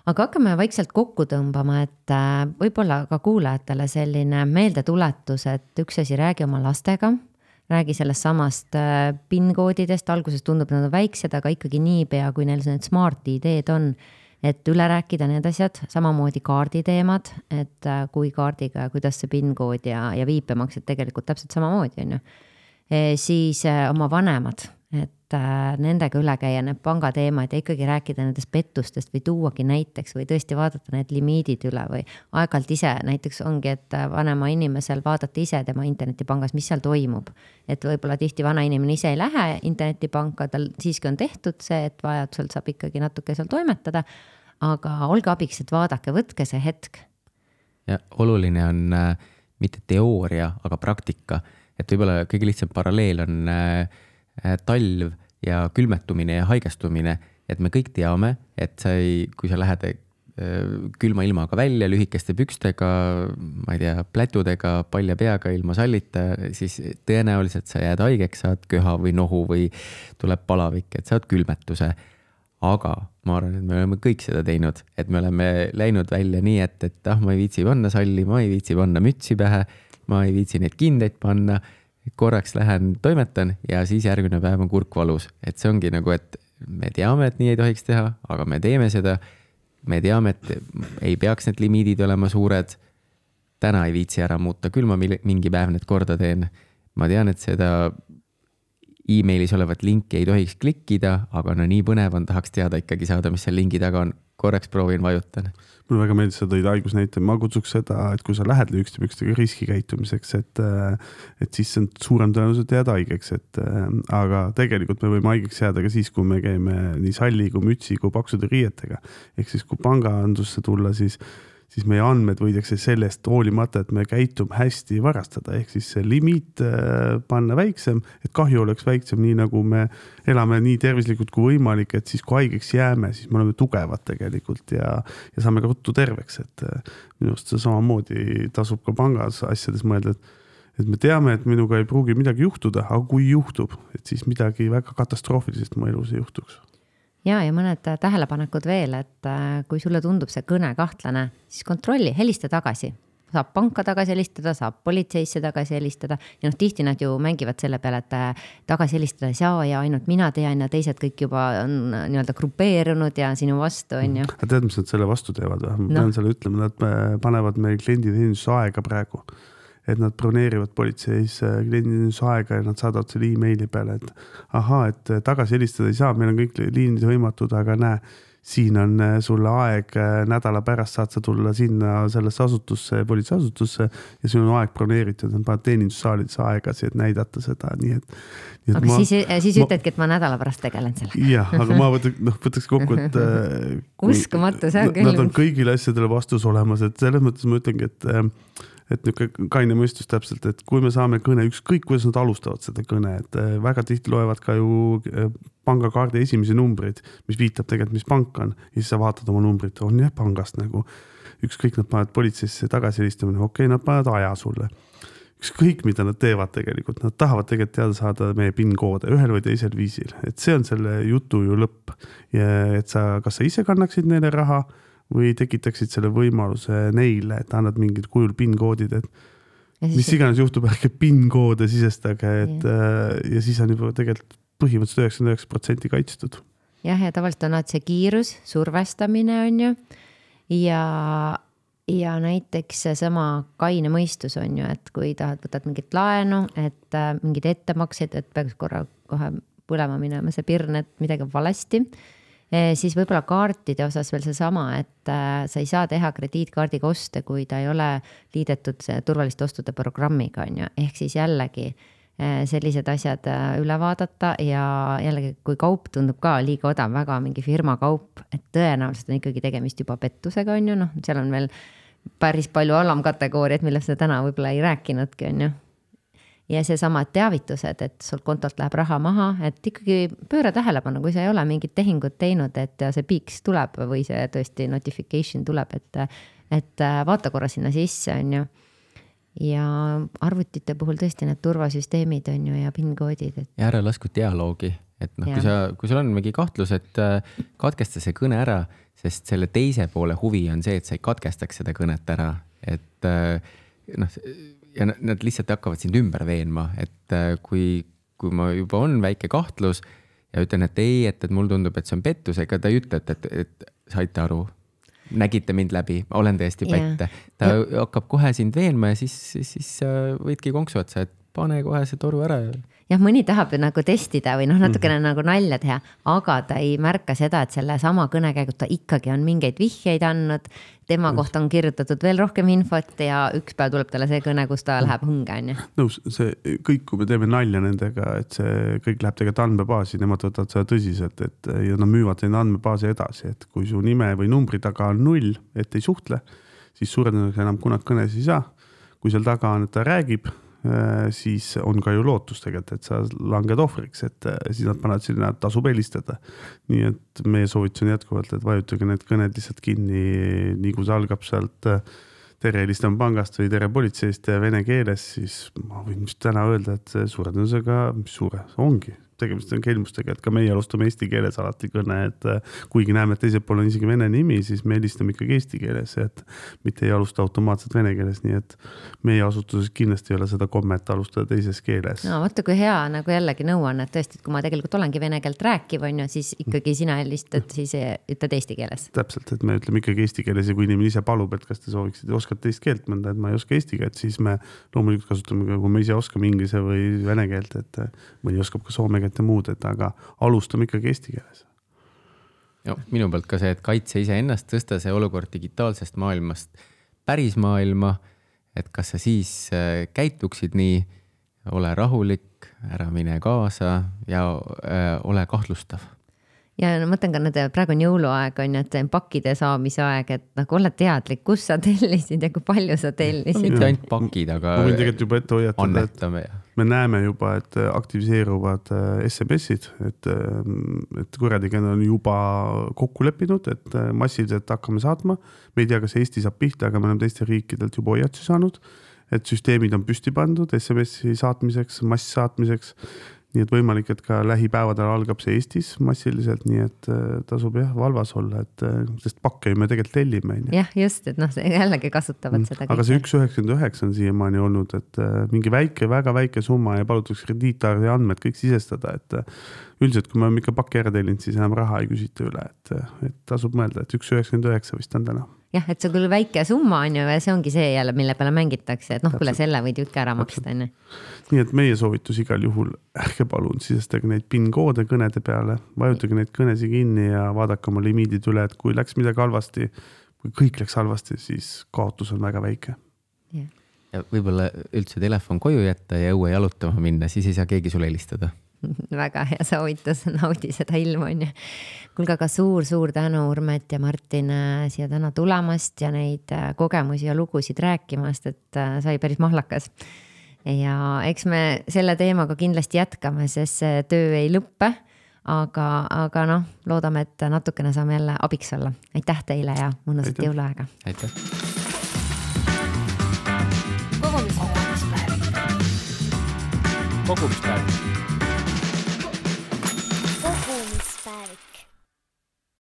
Aga hakkame vaikselt kokku tõmbama, et äh, võib-olla ka kuulajatele selline meeldetuletus, et üks asi, räägi oma lastega räägi sellest samast äh, PIN koodidest, alguses tundub, nad on väiksed, aga ikkagi niipea, kui neil need Smarti ideed on, et üle rääkida need asjad, samamoodi kaarditeemad, et äh, kui kaardiga kuidas see PIN kood ja, ja viipemaksed tegelikult täpselt samamoodi, on ju. Siis oma vanemad, et äh, nendega üle käia need pangateemad ja ikkagi rääkida nendest pettustest või tuuagi näiteks või tõesti vaadata need limiidid üle või aeg-ajalt ise näiteks ongi, et äh, vanema inimesel vaadata ise tema internetipangas, mis seal toimub. et võib-olla tihti vana inimene ise ei lähe internetipanka, tal siiski on tehtud see, et vajadusel saab ikkagi natuke seal toimetada. aga olge abiks, et vaadake, võtke see hetk. ja oluline on äh, mitte teooria, aga praktika et võib-olla kõige lihtsam paralleel on äh, talv ja külmetumine ja haigestumine, et me kõik teame, et sa ei, kui sa lähed äh, külma ilmaga välja lühikeste pükstega, ma ei tea, plätudega, palja peaga, ilma sallita, siis tõenäoliselt sa jääd haigeks, saad köha või nohu või tuleb palavik, et saad külmetuse. aga ma arvan, et me oleme kõik seda teinud, et me oleme läinud välja nii, et, et ah, ma ei viitsi panna salli, ma ei viitsi panna mütsi pähe ma ei viitsi neid kindeid panna, korraks lähen toimetan ja siis järgmine päev on kurk valus, et see ongi nagu, et me teame, et nii ei tohiks teha, aga me teeme seda. me teame, et ei peaks need limiidid olema suured. täna ei viitsi ära muuta, küll ma mingi päev need korda teen. ma tean, et seda email'is olevat linki ei tohiks klikkida, aga no nii põnev on, tahaks teada ikkagi saada, mis seal lingi taga on. korraks proovin, vajutan mulle väga meeldis, sa tõid haigusnäite, ma kutsuks seda, et kui sa lähed lühikeste pükstega riskikäitumiseks, et, et siis on suurem tõenäosus, et jääd haigeks, et aga tegelikult me võime haigeks jääda ka siis, kui me käime nii salli kui mütsi kui paksude riietega. ehk siis, kui pangandusse tulla, siis siis meie andmed võidakse sellest hoolimata, et me käitume hästi, varastada, ehk siis see limiit äh, panna väiksem, et kahju oleks väiksem, nii nagu me elame nii tervislikult kui võimalik, et siis kui haigeks jääme, siis me oleme tugevad tegelikult ja, ja saame ka ruttu terveks, et äh, minu arust see samamoodi tasub ka pangas asjades mõelda, et et me teame, et minuga ei pruugi midagi juhtuda, aga kui juhtub, et siis midagi väga katastroofilist mu elus ei juhtuks ja, ja mõned äh, tähelepanekud veel, et äh, kui sulle tundub see kõne kahtlane, siis kontrolli, helista tagasi saab panka tagasi helistada, saab politseisse tagasi helistada ja noh, tihti nad ju mängivad selle peale, et äh, tagasi helistada ei saa ja ainult mina tean ja teised kõik juba on nii-öelda grupeerunud ja sinu vastu, on ju. aga tead, mis nad selle vastu teevad või? ma no. pean selle ütlema, nad panevad meil klienditeeninduse aega praegu et nad broneerivad politseis äh, klienditeeninduse aega ja nad saadavad selle emaili peale, et ahaa, et äh, tagasi helistada ei saa, meil on kõik liinid hõimatud, aga näe, siin on äh, sulle aeg, nädala pärast saad sa tulla sinna sellesse asutusse, politseiasutusse ja sul on aeg broneeritud, nad panevad teenindussaalides aegasi, et näidata seda, nii et. aga ma, siis, siis ma, ütledki, et ma nädala pärast tegelen sellega. jah, aga ma võtaks, noh, võtaks kokku, et [laughs] uskumatu, see on küll. Nad on kõigile asjadele vastus olemas, et selles mõttes ma ütlengi, et et niisugune kaine mõistus täpselt, et kui me saame kõne, ükskõik kuidas nad alustavad seda kõne, et äh, väga tihti loevad ka ju äh, pangakaardi esimesi numbreid, mis viitab tegelikult, mis pank on ja siis sa vaatad oma numbrit, on jah pangast nagu. ükskõik, nad panevad politseisse tagasi helistamine, okei okay,, nad panevad aja sulle. ükskõik, mida nad teevad tegelikult, nad tahavad tegelikult teada saada meie PIN koode ühel või teisel viisil, et see on selle jutu ju lõpp. et sa, kas sa ise kannaksid neile raha või tekitaksid selle võimaluse neile, et annad mingid kujul PIN-koodid, et siis mis iganes juhtub, ärge PIN-koode sisestage, et ja, äh, ja siis on juba tegelikult põhimõtteliselt üheksakümmend üheksa protsenti kaitstud. jah, ja tavaliselt on alati see kiirus, survestamine on ju ja, ja näiteks seesama kaine mõistus on ju, et kui tahad, võtad mingit laenu, et äh, mingeid ettemakseid, et peaks korra kohe põlema minema see pirn, et midagi on valesti siis võib-olla kaartide osas veel seesama, et äh, sa ei saa teha krediitkaardiga oste, kui ta ei ole liidetud turvaliste ostude programmiga, on ju, ehk siis jällegi äh, sellised asjad äh, üle vaadata ja jällegi, kui kaup tundub ka liiga odav, väga mingi firma kaup, et tõenäoliselt on ikkagi tegemist juba pettusega, on ju, noh, seal on veel päris palju alamkategooriaid, millest me täna võib-olla ei rääkinudki, on ju ja seesama teavitused, et sul kontolt läheb raha maha, et ikkagi pööra tähelepanu, kui sa ei ole mingit tehingut teinud, et see piiks tuleb või see tõesti notification tuleb, et, et vaata korra sinna sisse, on ju. Ja arvutite puhul tõesti need turvasüsteemid on ju ja PIN koodid et.... ja ära lasku dialoogi, et noh, kui sa, kui sul on mingi kahtlus, et äh, katkesta see kõne ära, sest selle teise poole huvi on see, et sa ei katkestaks seda kõnet ära, et äh, noh ja nad lihtsalt hakkavad sind ümber veenma, et äh, kui, kui ma juba on väike kahtlus ja ütlen, et ei, et, et mulle tundub, et see on pettus, ega ta ei ütle, et, et, et saite aru, nägite mind läbi, olen tõesti pätte yeah.. ta yeah. hakkab kohe sind veenma ja siis, siis, siis võidki konksu otsa, et pane kohe see toru ära jah, mõni tahab ju nagu testida või noh, natukene mm -hmm. nagu nalja teha, aga ta ei märka seda, et sellesama kõne käigus ta ikkagi on mingeid vihjeid andnud. tema kohta on kirjutatud veel rohkem infot ja üks päev tuleb talle see kõne, kus ta läheb hõnge, on ju. nõus, see kõik, kui me teeme nalja nendega, et see kõik läheb tegelikult andmebaasi, nemad võtavad seda tõsiselt, et ja nad müüvad neid andmebaasi edasi, et kui su nime või numbri taga on null, et ei suhtle, siis suure tõenäosusega enam kunagi kõnes ei saa. kui seal taga on, et ta räägib siis on ka ju lootus tegelikult, et sa langed ohvriks, et äh, siis nad panevad sinna, tasub helistada. nii et meie soovitus on jätkuvalt, et vajutage need kõned lihtsalt kinni, nii kui see algab sealt äh, tere, helistame pangast või tere politseist vene keeles, siis ma võin vist täna öelda, et suure tõenäosusega, mis suure, ongi tegemist on kelmustega, et ka meie alustame eesti keeles alati kõne, et äh, kuigi näeme, et teisel pool on isegi vene nimi, siis me helistame ikkagi eesti keeles, et mitte ei alusta automaatselt vene keeles, nii et meie asutuses kindlasti ei ole seda kommet alustada teises keeles. no vaata, kui hea nagu jällegi nõuanne, et tõesti, et kui ma tegelikult olengi vene keelt rääkiv, on ju, siis ikkagi sina helistad, siis ütled eesti keeles. täpselt, et me ütleme ikkagi eesti keeles ja kui inimene ise palub, et kas te sooviksite, oskate teist keelt mõnda, et ma ei oska eesti keelt, siis me loomulikult kasutame ka, kui me ise oskame inglise või vene keelt, et mõni oskab ka soome keelt ja muud, et aga alustame ikkagi eesti keeles. ja minu poolt ka see, et kaitse iseennast, tõsta see olukord digitaalsest maailmast päris maailma. et kas sa siis äh, käituksid nii, ole rahulik, ära mine kaasa ja äh, ole kahtlustav ja no ma mõtlen ka nüüd, praegu on jõuluaeg on ju, et pakkide saamise aeg, et nagu olla teadlik, kus sa tellisid ja kui palju sa tellisid mitte ainult pakid, aga. ma võin tegelikult juba ette hoiatada, et me näeme juba, et aktiviseeruvad äh, SMS-id, et, äh, et kurjategijad on juba kokku leppinud, et äh, massiliselt hakkame saatma. me ei tea, kas Eesti saab pihta, aga me oleme teistelt riikidelt juba hoiatusi saanud et süsteemid on püsti pandud SMS-i saatmiseks, masssaatmiseks nii et võimalik, et ka lähipäevadel algab see Eestis massiliselt, nii et äh, tasub jah valvas olla, et äh, sest pakke ju me tegelikult tellime. jah, just, et noh, jällegi kasutavad mm. seda. aga see üks üheksakümmend üheksa on siiamaani olnud, et äh, mingi väike, väga väike summa ja palutakse krediitkaardi andmed kõik sisestada, et üldiselt, kui me oleme ikka paki ära tellinud, siis enam raha ei küsita üle, et, et tasub mõelda, et üks üheksakümmend üheksa vist on täna jah, et see on küll väike summa on ju ja see ongi see jälle, mille peale mängitakse, et noh, kuule selle võid ju ikka ära maksta, on ju. nii et meie soovitus igal juhul, ärge palun sisestage neid PIN-koode kõnede peale, vajutage neid kõnesid kinni ja vaadake oma limiidid üle, et kui läks midagi halvasti, kui kõik läks halvasti, siis kaotus on väga väike. Yeah.. ja võib-olla üldse telefon koju jätta ja õue jalutama minna, siis ei saa keegi sulle helistada [laughs] väga hea soovitus, naudi seda ilma, on ju. kuulge, aga suur-suur tänu, Urmet ja Martin, äh, siia täna tulemast ja neid äh, kogemusi ja lugusid rääkimast, et äh, sai päris mahlakas. ja eks me selle teemaga kindlasti jätkame, sest see töö ei lõppe. aga, aga noh, loodame, et natukene saame jälle abiks olla. aitäh teile ja mõnusat jõuluaega. aitäh. kogumispäev. kogumispäev